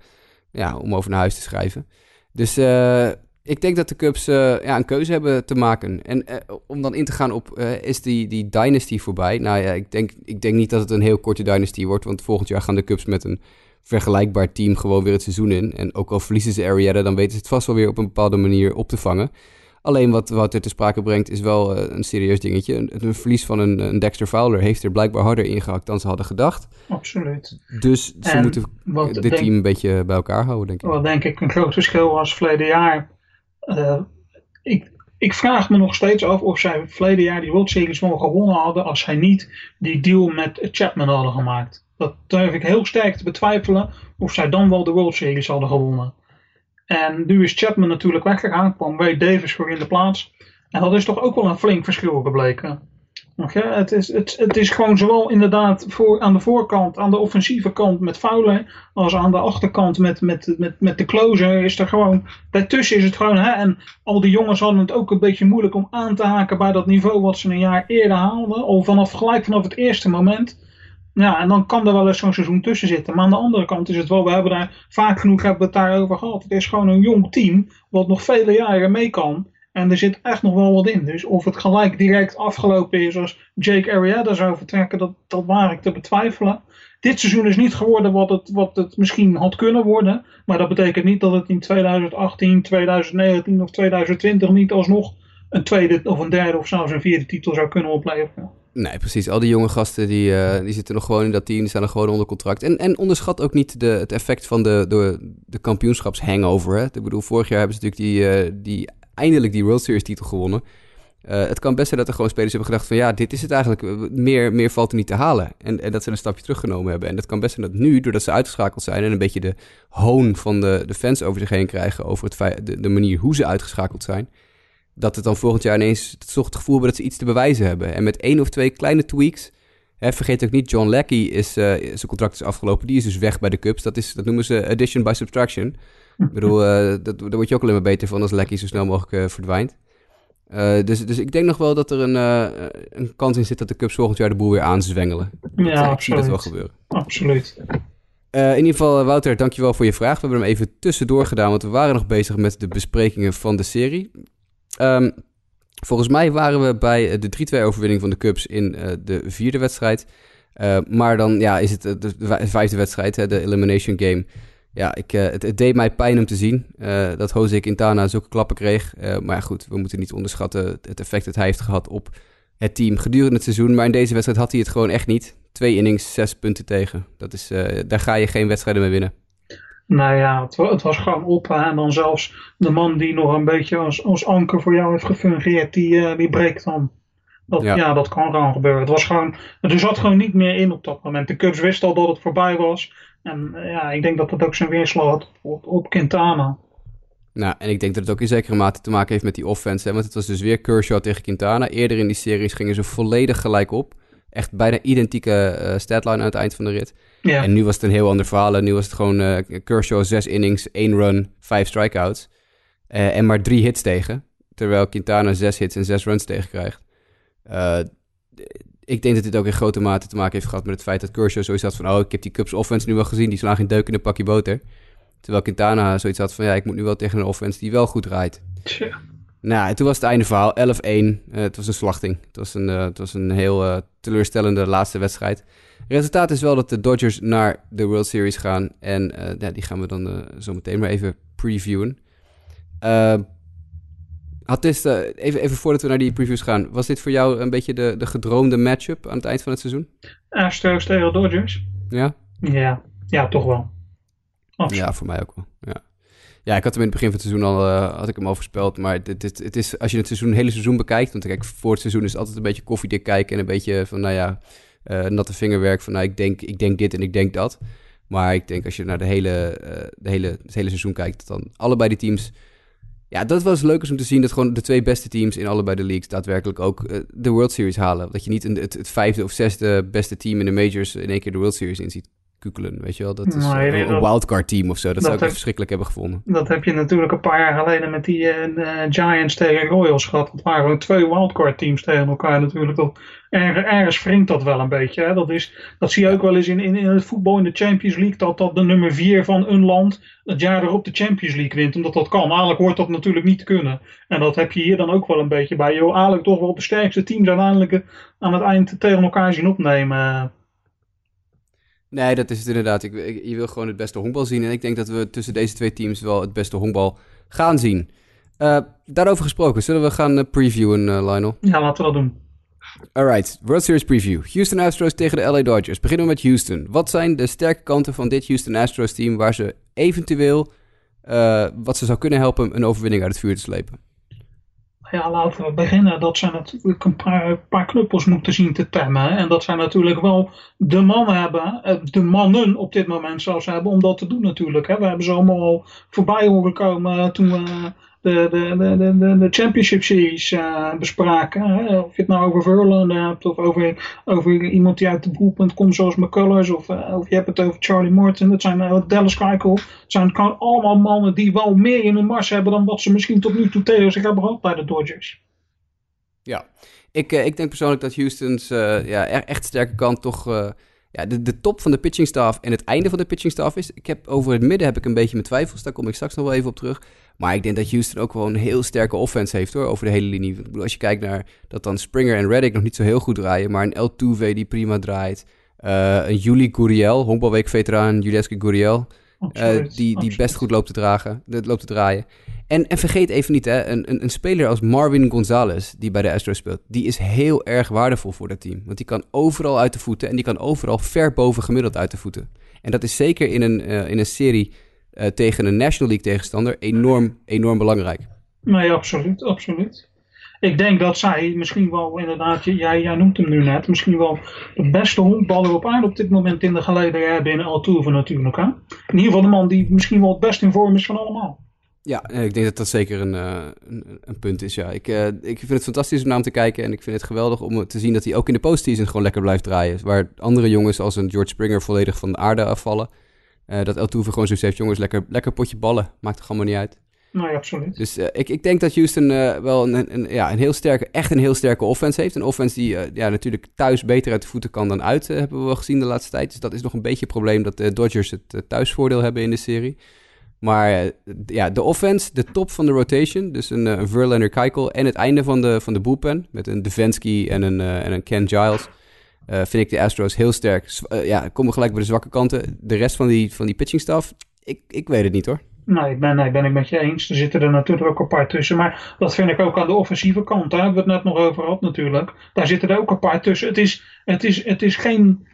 ja, om over naar huis te schrijven. Dus uh, ik denk dat de Cubs uh, ja, een keuze hebben te maken. En om dan in te gaan op, is die, die dynasty voorbij? Nou ja, ik denk, ik denk niet dat het een heel korte dynasty wordt. Want volgend jaar gaan de Cubs met een vergelijkbaar team gewoon weer het seizoen in. En ook al verliezen ze Arietta, dan weten ze het vast wel weer op een bepaalde manier op te vangen. Alleen wat, wat er te sprake brengt is wel uh, een serieus dingetje. Een, een verlies van een, een, Dexter Fowler heeft er blijkbaar harder ingehakt dan ze hadden gedacht.
Absoluut.
Dus ze en moeten dit team een beetje bij elkaar houden, denk ik.
Wat denk ik een groot verschil was verleden jaar. Uh, ik, ik vraag me nog steeds af of zij verleden jaar die World Series wel gewonnen hadden als zij niet die deal met Chapman hadden gemaakt. Dat durf ik heel sterk te betwijfelen of zij dan wel de World Series hadden gewonnen. En nu is Chapman natuurlijk weggegaan, kwam Wade Davis voor in de plaats. En dat is toch ook wel een flink verschil gebleken. Het, is, het, het is gewoon zowel inderdaad voor, aan de voorkant, aan de offensieve kant met foulen, als aan de achterkant met, met, met, met de closer is er gewoon, daartussen is het gewoon, hè, en al die jongens hadden het ook een beetje moeilijk om aan te haken bij dat niveau wat ze een jaar eerder haalden, al vanaf, gelijk vanaf het eerste moment. Ja, en dan kan er wel eens zo'n seizoen tussen zitten. Maar aan de andere kant is het wel, we hebben daar vaak genoeg hebben het daarover gehad. Het is gewoon een jong team wat nog vele jaren mee kan. En er zit echt nog wel wat in. Dus of het gelijk direct afgelopen is als Jake Arrieta zou vertrekken, dat, dat waar ik te betwijfelen. Dit seizoen is niet geworden wat het, wat het misschien had kunnen worden. Maar dat betekent niet dat het in 2018, 2019 of 2020 niet alsnog een tweede of een derde of zelfs een vierde titel zou kunnen opleveren.
Nee, precies. Al die jonge gasten die, uh, die zitten nog gewoon in dat team, die staan nog gewoon onder contract. En, en onderschat ook niet de, het effect van de, de, de kampioenschapshangover. Ik bedoel, vorig jaar hebben ze natuurlijk die, uh, die, eindelijk die World Series titel gewonnen. Uh, het kan best zijn dat er gewoon spelers hebben gedacht van ja, dit is het eigenlijk, meer, meer valt er niet te halen. En, en dat ze een stapje teruggenomen hebben. En dat kan best zijn dat nu, doordat ze uitgeschakeld zijn en een beetje de hoon van de, de fans over zich heen krijgen over het de manier hoe ze uitgeschakeld zijn, dat het dan volgend jaar ineens het gevoel hebben dat ze iets te bewijzen hebben. En met één of twee kleine tweaks. Hè, vergeet ook niet, John Lackey is, uh, zijn contract is afgelopen. Die is dus weg bij de Cubs. Dat, is, dat noemen ze addition by subtraction. Ik bedoel, uh, dat, daar word je ook alleen maar beter van als Lackey zo snel mogelijk uh, verdwijnt. dus, dus ik denk nog wel dat er een, een kans in zit dat de Cubs volgend jaar de boel weer aanzwengelen.
Ja,
dat,
absoluut.
dat wel gebeuren.
Absoluut.
in ieder geval, Wouter, dankjewel voor je vraag. We hebben hem even tussendoor gedaan, want we waren nog bezig met de besprekingen van de serie. Um, volgens mij waren we bij de 3-2 overwinning van de Cubs in uh, de vierde wedstrijd. Uh, maar dan ja, is het de vijfde wedstrijd, hè, de elimination game. Ja, ik, het, deed mij pijn om te zien dat Jose Quintana zulke klappen kreeg. maar goed, we moeten niet onderschatten het effect dat hij heeft gehad op het team gedurende het seizoen. Maar in deze wedstrijd had hij het gewoon echt niet. Twee innings, zes punten tegen. Dat is, daar ga je geen wedstrijden mee winnen.
Nou ja, het, het was gewoon op. En dan zelfs de man die nog een beetje als, als anker voor jou heeft gefungeerd, die, uh, die breekt dan. Dat, ja. dat kan gewoon gebeuren. Het was gewoon, er zat gewoon niet meer in op dat moment. De Cubs wisten al dat het voorbij was. En uh, ja, ik denk dat dat ook zijn weerslag had op, op Quintana.
Nou, en ik denk dat het ook in zekere mate te maken heeft met die offense. Hè? Want het was dus weer Kershaw tegen Quintana. Eerder in die series gingen ze volledig gelijk op. Echt bijna identieke uh, statline aan het eind van de rit. Ja. En nu was het een heel ander verhaal. En nu was het gewoon uh, Kershaw zes innings, één run, vijf strikeouts. Uh, en maar drie hits tegen. Terwijl Quintana zes hits en zes runs tegen krijgt. ik denk dat dit ook in grote mate te maken heeft gehad met het feit dat Kershaw zoiets had van... Oh, ik heb die Cubs offense nu wel gezien. Die slaan geen deuk in een pakje boter. Terwijl Quintana zoiets had van... Ja, ik moet nu wel tegen een offense die wel goed draait.
Tja.
Nou, en toen was het einde verhaal. 11-1. Uh, het was een slachting. Het was een, uh, het was een heel uh, teleurstellende laatste wedstrijd. Het resultaat is wel dat de Dodgers naar de World Series gaan. En ja, die gaan we dan zo meteen maar even previewen. had dit, even, even voordat we naar die previews gaan. Was dit voor jou een beetje de, de gedroomde matchup aan het eind van het seizoen?
Astros tegen Dodgers.
Ja?
Ja, ja toch wel.
Absoluut. Ja, voor mij ook wel. Ja. Ja, ik had hem in het begin van het seizoen al uh, had ik hem al voorspeld. Maar het, het, het is, als je het seizoen, hele seizoen bekijkt... Want kijk, voor het seizoen is het altijd een beetje koffiedik kijken... en een beetje van, nou ja, uh, natte vingerwerk van... nou, ik denk, ik denk dit en ik denk dat. Maar ik denk als je naar de hele, uh, de hele, het hele seizoen kijkt... dan allebei die teams... Ja, dat was leuk om te zien dat gewoon de twee beste teams in allebei de leagues daadwerkelijk ook de World Series halen. Dat je niet een, het, het, vijfde of zesde beste team in de majors in één keer de World Series inziet kukelen, weet je wel. Dat is nee, een wildcard team of zo. Dat, dat zou ik heb, verschrikkelijk hebben gevonden.
Dat heb je natuurlijk een paar jaar geleden met die uh, Giants tegen Royals gehad. Dat waren gewoon twee wildcard teams tegen elkaar natuurlijk. Dat, ergens, ergens wringt dat wel een beetje. Hè? Dat, is, dat zie je ook wel eens in, in, in het voetbal in de Champions League. Dat, dat de nummer vier van een land het jaar erop de Champions League wint. Omdat dat kan. Eigenlijk hoort dat natuurlijk niet te kunnen. En dat heb je hier dan ook wel een beetje bij. Je wil eigenlijk toch wel de sterkste teams uiteindelijk aan het eind tegen elkaar zien opnemen.
Nee, dat is het inderdaad. Ik, je wil gewoon het beste honkbal zien. En ik denk dat we tussen deze twee teams wel het beste honkbal gaan zien. Uh, daarover gesproken, zullen we gaan uh, previewen, uh, Lionel?
Ja, laten we dat doen.
Alright, World Series preview. Houston Astros tegen de LA Dodgers. Beginnen we met Houston. Wat zijn de sterke kanten van dit Houston Astros team waar ze eventueel, wat ze zou kunnen helpen, een overwinning uit het vuur te slepen?
Ja, laten we beginnen. Dat ze natuurlijk een paar, paar knuppels moeten zien te temmen. En dat zij natuurlijk wel de mannen hebben, eh, de mannen op dit moment zelfs hebben om dat te doen natuurlijk. We hebben ze allemaal al voorbij horen komen toen we de, de, de, de, de Championship Series uh, bespraken. Hè? Of je het nou over Verlander hebt, of over, over iemand die uit de boelpunt komt, zoals McCullers, of, uh, of je hebt het over Charlie Morton. Dat zijn uh, Dallas Keuchel. Het zijn allemaal mannen die wel meer in hun mars hebben dan wat ze misschien tot nu toe tegen zich hebben gehad bij de Dodgers.
Ja, ik, ik denk persoonlijk dat Houston's ja, echt sterke kant toch ja, de, de top van de pitching staff en het einde van de pitching staff is. Ik heb over het midden heb ik een beetje mijn twijfels. Daar kom ik straks nog wel even op terug. Maar ik denk dat Houston ook wel een heel sterke offense heeft hoor, over de hele linie. Ik bedoel, als je kijkt naar dat dan Springer en Reddick nog niet zo heel goed draaien, maar een El Tuve die prima draait. Uh, een Juli Guriel, honkbalweek-veteraan Julieske Guriel, uh, die, die best goed loopt te, dragen, loopt te draaien. En, en vergeet even niet, hè, een, een, een speler als Marvin Gonzalez, die bij de Astros speelt, die is heel erg waardevol voor dat team. Want die kan overal uit de voeten en die kan overal ver boven gemiddeld uit de voeten. En dat is zeker in een, uh, in een serie uh, tegen een National League tegenstander enorm, enorm belangrijk.
Nee, absoluut, absoluut. Ik denk dat zij misschien wel inderdaad, jij, jij noemt hem nu net, misschien wel de beste honkballer op aarde op dit moment in de geleden in Altuve natuurlijk. Hè? In ieder geval de man die misschien wel het best in vorm is van allemaal.
Ja, ik denk dat dat zeker een, uh, een, een, punt is. Ja. Ik, uh, ik vind het fantastisch om naar hem te kijken. En ik vind het geweldig om te zien dat hij ook in de postseason gewoon lekker blijft draaien. Waar andere jongens als een George Springer volledig van de aarde afvallen. Uh, dat Altuve gewoon zoiets heeft, jongens, lekker, lekker potje ballen. Maakt er allemaal niet uit.
Nee, absoluut.
Dus uh, ik, ik denk dat Houston uh, wel een, een, ja, een heel sterke, echt een heel sterke offense heeft. Een offense die uh, ja, natuurlijk thuis beter uit de voeten kan dan uit, hebben we wel gezien de laatste tijd. Dus dat is nog een beetje het probleem dat de Dodgers het thuisvoordeel hebben in de serie. Maar ja, de offense, de top van de rotation, dus een, een Verlander Keuchel en het einde van de, van de bullpen met een Devensky en een, en een Ken Giles vind ik de Astros heel sterk. Uh, ja, komen gelijk bij de zwakke kanten. De rest van die, van die pitching staff, ik, ik weet het niet hoor.
Nee, ben, nee, ben ik met je eens. Er zitten er natuurlijk ook een paar tussen. Maar dat vind ik ook aan de offensieve kant. Daar hebben we het net nog over gehad natuurlijk. Daar zitten er ook een paar tussen. Het is, het is, het is geen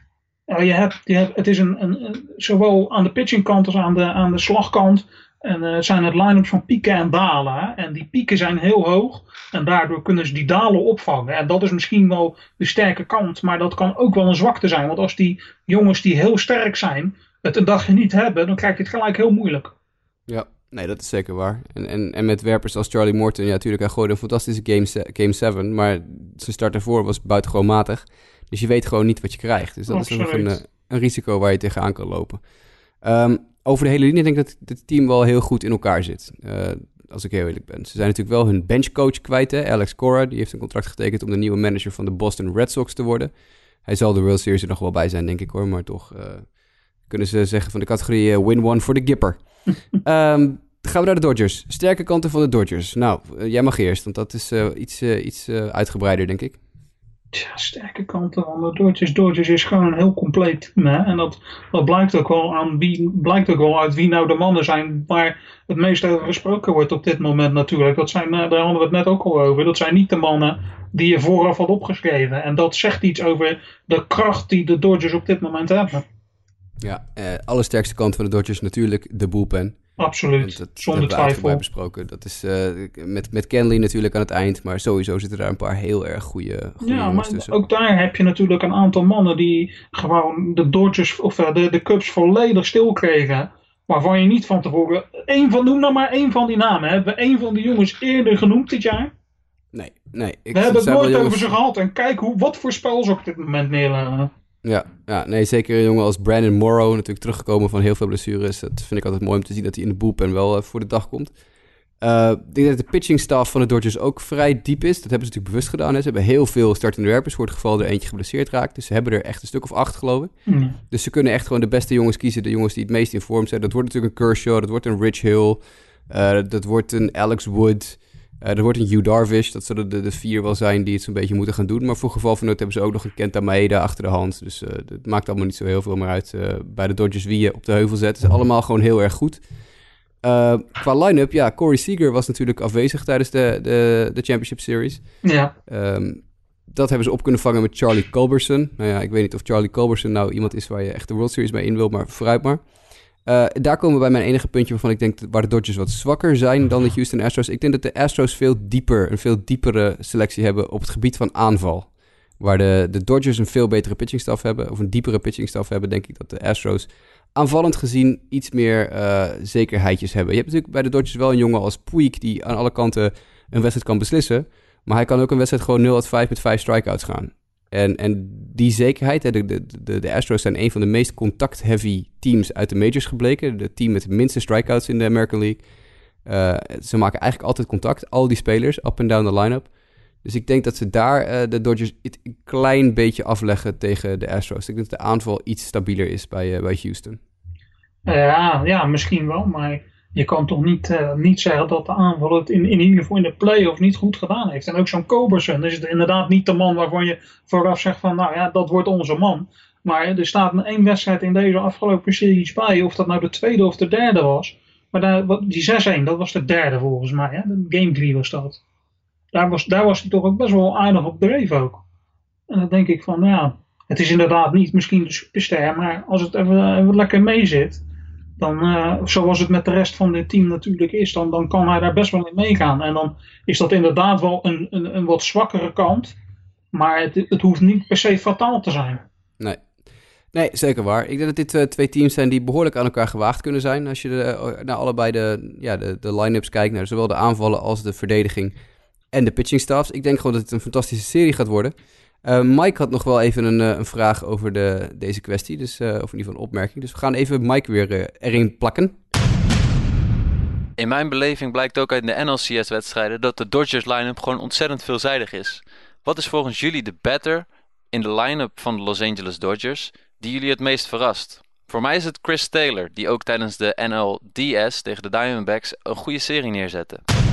Ja, je hebt, je hebt, het is een, een, zowel aan de pitchingkant als aan de, aan de slagkant en uh, zijn het line-ups van pieken en dalen. En die pieken zijn heel hoog. En daardoor kunnen ze die dalen opvangen. En dat is misschien wel de sterke kant. Maar dat kan ook wel een zwakte zijn. Want als die jongens die heel sterk zijn. het een dagje niet hebben. dan krijg je het gelijk heel moeilijk.
Ja, nee, dat is zeker waar. En, en, en met werpers als Charlie Morton. Ja, natuurlijk, hij gooide een fantastische game, game 7. Maar zijn start ervoor was buitengewoon matig. Dus je weet gewoon niet wat je krijgt. Dus dat is ook een, eh, een risico waar je tegenaan kan lopen. Um, over de hele linie denk ik dat het team wel heel goed in elkaar zit. Uh, als ik heel eerlijk ben. Ze zijn natuurlijk wel hun benchcoach kwijt. Hè? Alex Cora, die heeft een contract getekend om de nieuwe manager van de Boston Red Sox te worden. Hij zal de World Series er nog wel bij zijn, denk ik hoor. Maar toch uh, kunnen ze zeggen van de categorie uh, win one voor de Gipper. um, gaan we naar de Dodgers. Sterke kanten van de Dodgers. Nou, jij mag eerst, want dat is iets, iets uitgebreider, denk ik.
Sterke kanten van de Dodgers. Dodgers is gewoon een heel compleet team. Hè? En dat, dat blijkt, ook wel aan wie, blijkt ook wel uit wie nou de mannen zijn waar het meest over gesproken wordt op dit moment natuurlijk. Dat zijn, eh, daar hadden we het net ook al over. Dat zijn niet de mannen die je vooraf had opgeschreven. En dat zegt iets over de kracht die de Dodgers op dit moment hebben.
Ja, eh, allersterkste kant van de Dodgers natuurlijk de bullpen.
Absoluut, dat, zonder dat twijfel.
besproken. Dat is uh, met, met Kenley natuurlijk aan het eind, maar sowieso zitten daar een paar heel erg goede,
Ja, maar ook daar heb je natuurlijk een aantal mannen die gewoon de Dodgers of uh, de, de Cubs volledig stil kregen. Waarvan je niet van tevoren. Één van, noem nou maar één van die namen. Hebben we één van die jongens eerder genoemd dit jaar?
Nee, nee.
Ik, we hebben het nooit over ze gehad. En kijk hoe, wat voor spel ze op dit moment neerleggen.
Ja, ja, nee, zeker een jongen als Brandon Morrow, natuurlijk teruggekomen van heel veel blessures. Dat vind ik altijd mooi om te zien dat hij in de bullpen wel uh, voor de dag komt. Uh, ik denk dat de pitching staff van de Dodgers ook vrij diep is. Dat hebben ze natuurlijk bewust gedaan. Hè. Ze hebben heel veel startende werpers. Voor het geval er eentje geblesseerd raakt. Dus ze hebben er echt een stuk of acht, geloof ik. Mm. Dus ze kunnen echt gewoon de beste jongens kiezen. De jongens die het meest in vorm zijn. Dat wordt natuurlijk een Kershaw. Dat wordt een Rich Hill. Uh, dat wordt een Alex Wood. Uh, er wordt een Hugh Darvish, dat zullen de, de vier wel zijn die het zo'n beetje moeten gaan doen. Maar voor geval van nood hebben ze ook nog een Kenta Maeda achter de hand. Dus het maakt allemaal niet zo heel veel meer uit uh, bij de Dodgers wie je op de heuvel zet. Het is allemaal gewoon heel erg goed. qua line-up, ja, Corey Seager was natuurlijk afwezig tijdens de, de, de Championship Series.
Ja. Um,
dat hebben ze op kunnen vangen met Charlie Culberson. Nou ja, ik weet niet of Charlie Culberson nou iemand is waar je echt de World Series mee in wil, maar vooruit maar. Uh, daar komen we bij mijn enige puntje waarvan ik denk waar de Dodgers wat zwakker zijn dan de Houston Astros. Ik denk dat de Astros veel dieper, een veel diepere selectie hebben op het gebied van aanval. Waar de, de Dodgers een veel betere pitchingstaf hebben, of een diepere pitchingstaf hebben, denk ik dat de Astros aanvallend gezien iets meer uh, zekerheidjes hebben. Je hebt natuurlijk bij de Dodgers wel een jongen als Puig die aan alle kanten een wedstrijd kan beslissen. Maar hij kan ook een wedstrijd gewoon 0 uit 5 met 5 strikeouts gaan. En, en die zekerheid, de, de, de, de Astros zijn een van de meest contact-heavy teams uit de majors gebleken. De team met de minste strikeouts in de American League. Uh, ze maken eigenlijk altijd contact, al die spelers, up en down the line-up. Dus ik denk dat ze daar uh, de Dodgers een klein beetje afleggen tegen de Astros. Ik denk
je kan toch niet, uh, niet zeggen dat de aanval het in, in ieder geval in de play-off niet goed gedaan heeft. En ook zo'n Kobersen is het inderdaad niet de man waarvan je vooraf zegt van nou ja, dat wordt onze man. Maar er staat een één wedstrijd in deze afgelopen series bij, of dat nou de tweede of de derde was. Maar daar, die 6-1, dat was de derde volgens mij, hè? game 3 was dat. Daar was, daar was hij toch ook best wel aardig op dreef ook. En dan denk ik van, nou ja, het is inderdaad niet misschien de superster, maar als het even, even lekker mee zit, dan, uh, zoals het met de rest van dit team natuurlijk is, dan, dan kan hij daar best wel in meegaan. En dan is dat inderdaad wel een, een, een wat zwakkere kant, maar het, het hoeft niet per se fataal te zijn.
Nee. Nee, zeker waar. Ik denk dat dit uh, twee teams zijn die behoorlijk aan elkaar gewaagd kunnen zijn. Als je de, naar allebei de, ja, de, de line-ups kijkt, naar zowel de aanvallen als de verdediging en de pitching staffs. Ik denk gewoon dat het een fantastische serie gaat worden. Uh, Mike had nog wel even een, uh, een vraag over de, deze kwestie, dus, uh, of in ieder geval een opmerking. Dus we gaan even Mike weer erin plakken.
In mijn beleving blijkt ook uit de NLCS-wedstrijden dat de Dodgers line-up gewoon ontzettend veelzijdig is. Wat is volgens jullie de batter in de line-up van de Los Angeles Dodgers die jullie het meest verrast? Voor mij is het Chris Taylor, die ook tijdens de NLDS tegen de Diamondbacks een goede serie neerzette.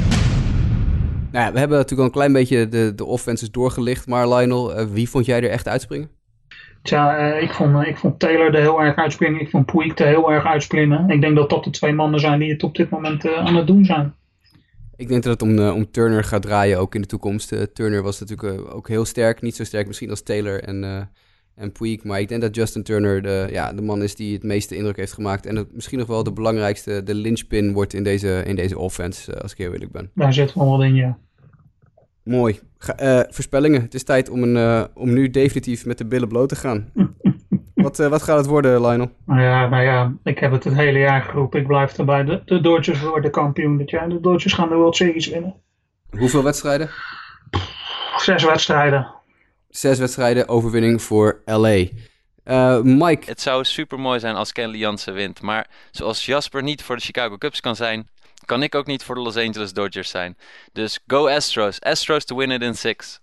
Nou ja, we hebben natuurlijk al een klein beetje de, de offenses doorgelicht. Maar Lionel, uh, wie vond jij er echt uitspringen?
Tja, uh, ik, vond, uh, ik vond Taylor er heel erg uitspringen. Ik vond Puig er heel erg uitspringen. Ik denk dat dat de twee mannen zijn die het op dit moment aan het doen zijn.
Ik denk dat het om, om Turner gaat draaien ook in de toekomst. Turner was natuurlijk ook heel sterk. Niet zo sterk misschien als Taylor en, en Puig. Maar ik denk dat Justin Turner de, ja, de man is die het meeste indruk heeft gemaakt. En dat misschien nog wel de belangrijkste, de linchpin wordt in deze, in deze offense, als ik heel eerlijk ben.
Daar zit wel wat in, ja.
Mooi. Ga, voorspellingen. Het is tijd om, een, om nu definitief met de billen bloot te gaan. Wat, uh, wat gaat het worden, Lionel?
Nou ja, nou ja, ik heb het het hele jaar geroepen. Ik blijf erbij. De, de Dodgers worden kampioen dit jaar. De Dodgers gaan de World Series winnen.
Hoeveel wedstrijden?
Zes wedstrijden.
Zes wedstrijden, overwinning voor LA. Uh, eh, Mike.
Het zou super mooi zijn als Kenley Jansen wint. Maar zoals Jasper niet voor de Chicago Cubs kan zijn, kan ik ook niet voor de Los Angeles Dodgers zijn. Dus go Astros. Astros to win it in six.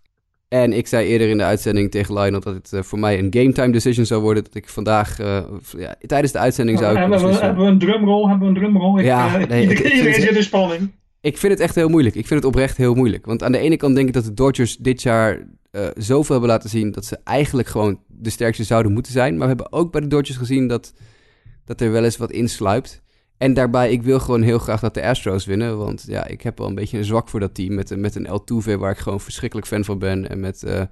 En ik zei eerder in de uitzending tegen Lionel dat het uh, voor mij een game time decision zou worden. Dat ik vandaag, uh, ja, tijdens de uitzending zou.
Hebben we, hebben we een drumroll? Hebben we een drumroll?
Ja,
ik, uh, nee, iedereen zit in spanning.
Ik vind het echt heel moeilijk. Ik vind het oprecht heel moeilijk. Want aan de ene kant denk ik dat de Dodgers dit jaar zoveel hebben laten zien... dat ze eigenlijk gewoon de sterkste zouden moeten zijn. Maar we hebben ook bij de Dodgers gezien dat, dat er wel eens wat insluipt. En daarbij, ik wil gewoon heel graag dat de Astros winnen. Want ja, ik heb wel een beetje een zwak voor dat team. Met, met een El Tuve waar ik gewoon verschrikkelijk fan van ben. En met, uh,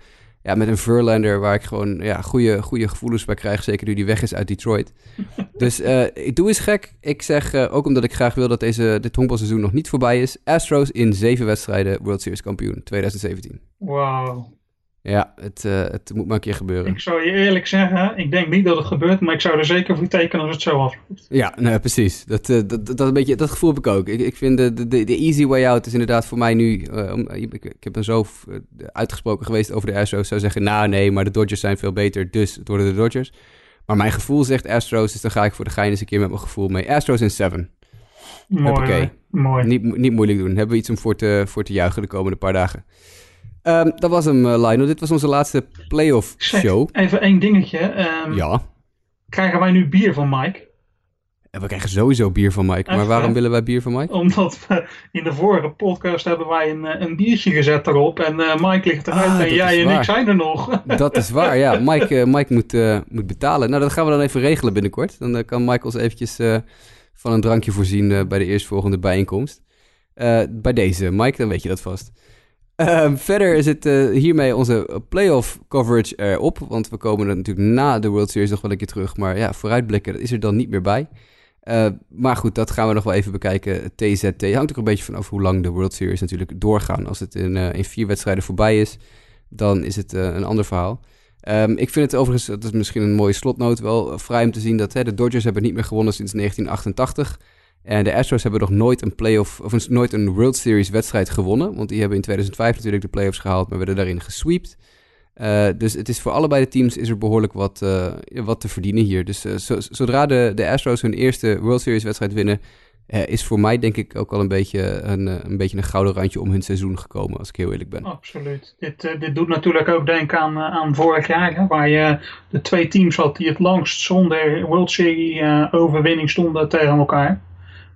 ja, met een Verlander waar ik gewoon ja, goede, goede gevoelens bij krijg. Zeker nu die weg is uit Detroit. dus uh, ik doe eens gek. Ik zeg, uh, ook omdat ik graag wil dat deze, dit honkbalseizoen nog niet voorbij is. Astros in zeven wedstrijden World Series kampioen 2017.
Wauw.
Ja, het, uh, het moet maar een keer gebeuren.
Ik zou je eerlijk zeggen, ik denk niet dat het gebeurt, maar ik zou er zeker voor tekenen als het zo afloopt.
Ja, nee, precies. Dat, uh, dat, dat, een beetje, dat gevoel heb ik ook. Ik, ik vind de, de, de easy way out is inderdaad voor mij nu... Uh, om, ik, ik heb dan zo uitgesproken geweest over de Astros. zou zeggen, nou nee, maar de Dodgers zijn veel beter, dus het worden de Dodgers. Maar mijn gevoel zegt Astros, dus dan ga ik voor de gein eens een keer met mijn gevoel mee. Astros in 7.
Mooi, mooi.
Niet, niet moeilijk doen. Hebben we iets om voor te, voor te juichen de komende paar dagen. Um, dat was hem, uh, Lionel. Dit was onze laatste playoff show.
Even één dingetje. Um,
ja.
Krijgen wij nu bier van Mike?
We krijgen sowieso bier van Mike. Maar waarom willen wij bier van Mike?
Omdat we in de vorige podcast hebben wij een, eh, een biertje gezet erop. En uh, Mike ligt eruit ah, en jij en ik zijn er nog.
Dat is waar, ja. Mike, uh, Mike moet, moet betalen. Nou, dat gaan we dan even regelen binnenkort. Dan kan Mike ons eventjes van een drankje voorzien bij de eerstvolgende bijeenkomst. bij deze, Mike, dan weet je dat vast. Um, verder is het uh, hiermee onze playoff coverage erop. Want we komen er natuurlijk na de World Series nog wel een keer terug. Maar ja, vooruitblikken dat is er dan niet meer bij. Uh, maar goed, dat gaan we nog wel even bekijken. TZT hangt ook een beetje van af hoe lang de World Series natuurlijk doorgaan. Als het in, uh, in vier wedstrijden voorbij is, dan is het een ander verhaal. Um, ik vind het overigens, dat is misschien een mooie slotnoot wel, vrij om te zien dat hè, de Dodgers hebben niet meer gewonnen sinds 1988. En de Astros hebben nog nooit een playoff of nooit een World Series wedstrijd gewonnen. Want die hebben in 2005 natuurlijk de playoffs gehaald, maar werden daarin gesweept. Uh, dus het is voor allebei de teams is er behoorlijk wat, uh, wat te verdienen hier. Dus uh, zodra de, de Astros hun eerste World Series wedstrijd winnen, is voor mij denk ik ook al een beetje een, een beetje een gouden randje om hun seizoen gekomen, als ik heel eerlijk ben.
Absoluut. Dit, dit doet natuurlijk ook denken aan, aan vorig jaar, waar je de twee teams had die het langst zonder World Series overwinning stonden tegen elkaar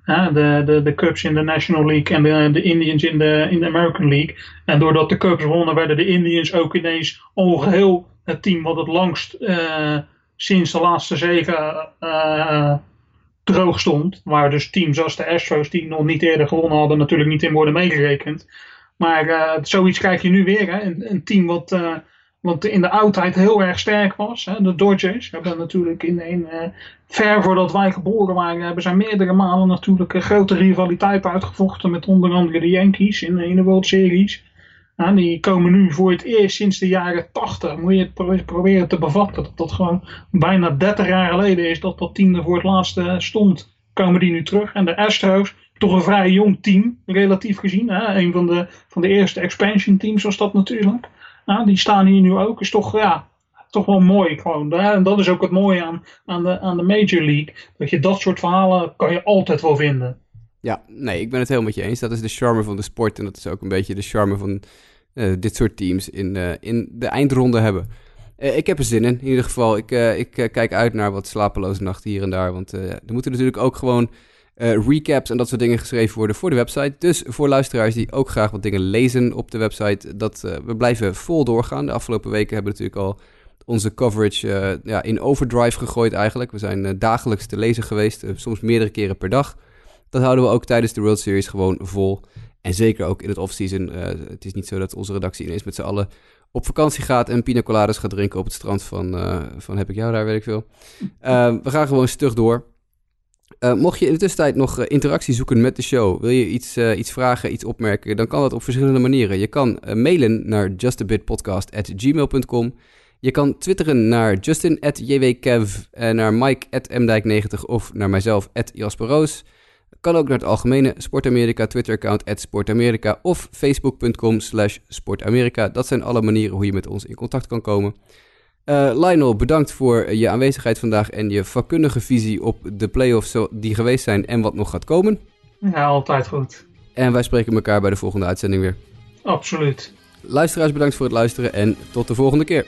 de, de, de Cubs in de National League en de, de Indians in de, in de American League. En doordat de Cubs wonnen, werden de Indians ook ineens ongeheel het team wat het langst uh, sinds de laatste zegen uh, droog stond. Waar dus teams als de Astros, die nog niet eerder gewonnen hadden, natuurlijk niet in worden meegerekend. Maar uh, zoiets krijg je nu weer. Hè? Een, een team wat want in de oudheid heel erg sterk was. Hè. De Dodgers hebben natuurlijk in, in uh, ver voordat wij geboren waren, hebben zij meerdere malen natuurlijk een grote rivaliteit uitgevochten met onder andere de Yankees in, de World Series. Die komen nu voor het eerst sinds de jaren 80. Moet je het proberen te bevatten. Dat dat gewoon bijna 30 jaar geleden is dat dat team er voor het laatste stond. Komen die nu terug. En de Astros, toch een vrij jong team, relatief gezien. Hè? Een van de, van de eerste expansion teams was dat natuurlijk. Nou, die staan hier nu ook. Is toch, ja, toch wel mooi gewoon. En dat is ook het mooie aan, aan, de, aan de Major League. Dat je dat soort verhalen kan je altijd wel vinden.
Ja, nee, ik ben het helemaal met je eens. Dat is de charme van de sport. En dat is ook een beetje de charme van uh, dit soort teams in, uh, in de eindronde hebben. Uh, ik heb er zin in, in ieder geval. Ik, ik kijk uit naar wat slapeloze nachten hier en daar. Want er moeten natuurlijk ook gewoon uh, recaps en dat soort dingen geschreven worden voor de website. Dus voor luisteraars die ook graag wat dingen lezen op de website, dat, uh, we blijven vol doorgaan. De afgelopen weken hebben we natuurlijk al onze coverage uh, ja, in overdrive gegooid eigenlijk. We zijn dagelijks te lezen geweest, soms meerdere keren per dag. Dat houden we ook tijdens de World Series gewoon vol. En zeker ook in het offseason. het is niet zo dat onze redactie ineens met z'n allen op vakantie gaat en pina coladas gaat drinken op het strand van, van Heb ik jou daar, weet ik veel. Uh, we gaan gewoon stug door. Uh, mocht je in de tussentijd nog interactie zoeken met de show, wil je iets, iets vragen, iets opmerken, dan kan dat op verschillende manieren. Je kan mailen naar justabitpodcast.gmail.com. Je kan twitteren naar justin.jwkev, en naar mike.mdijk90 of naar mijzelf, Jasper Kan ook naar het algemene Sportamerika Twitter-account Sportamerika of facebook.com slash sportamerika. Dat zijn alle manieren hoe je met ons in contact kan komen. Uh, Lionel, bedankt voor je aanwezigheid vandaag en je vakkundige visie op de playoffs die geweest zijn en wat nog gaat komen.
Ja, altijd goed.
En wij spreken elkaar bij de volgende uitzending weer.
Absoluut.
Luisteraars, bedankt voor het luisteren en tot de volgende keer.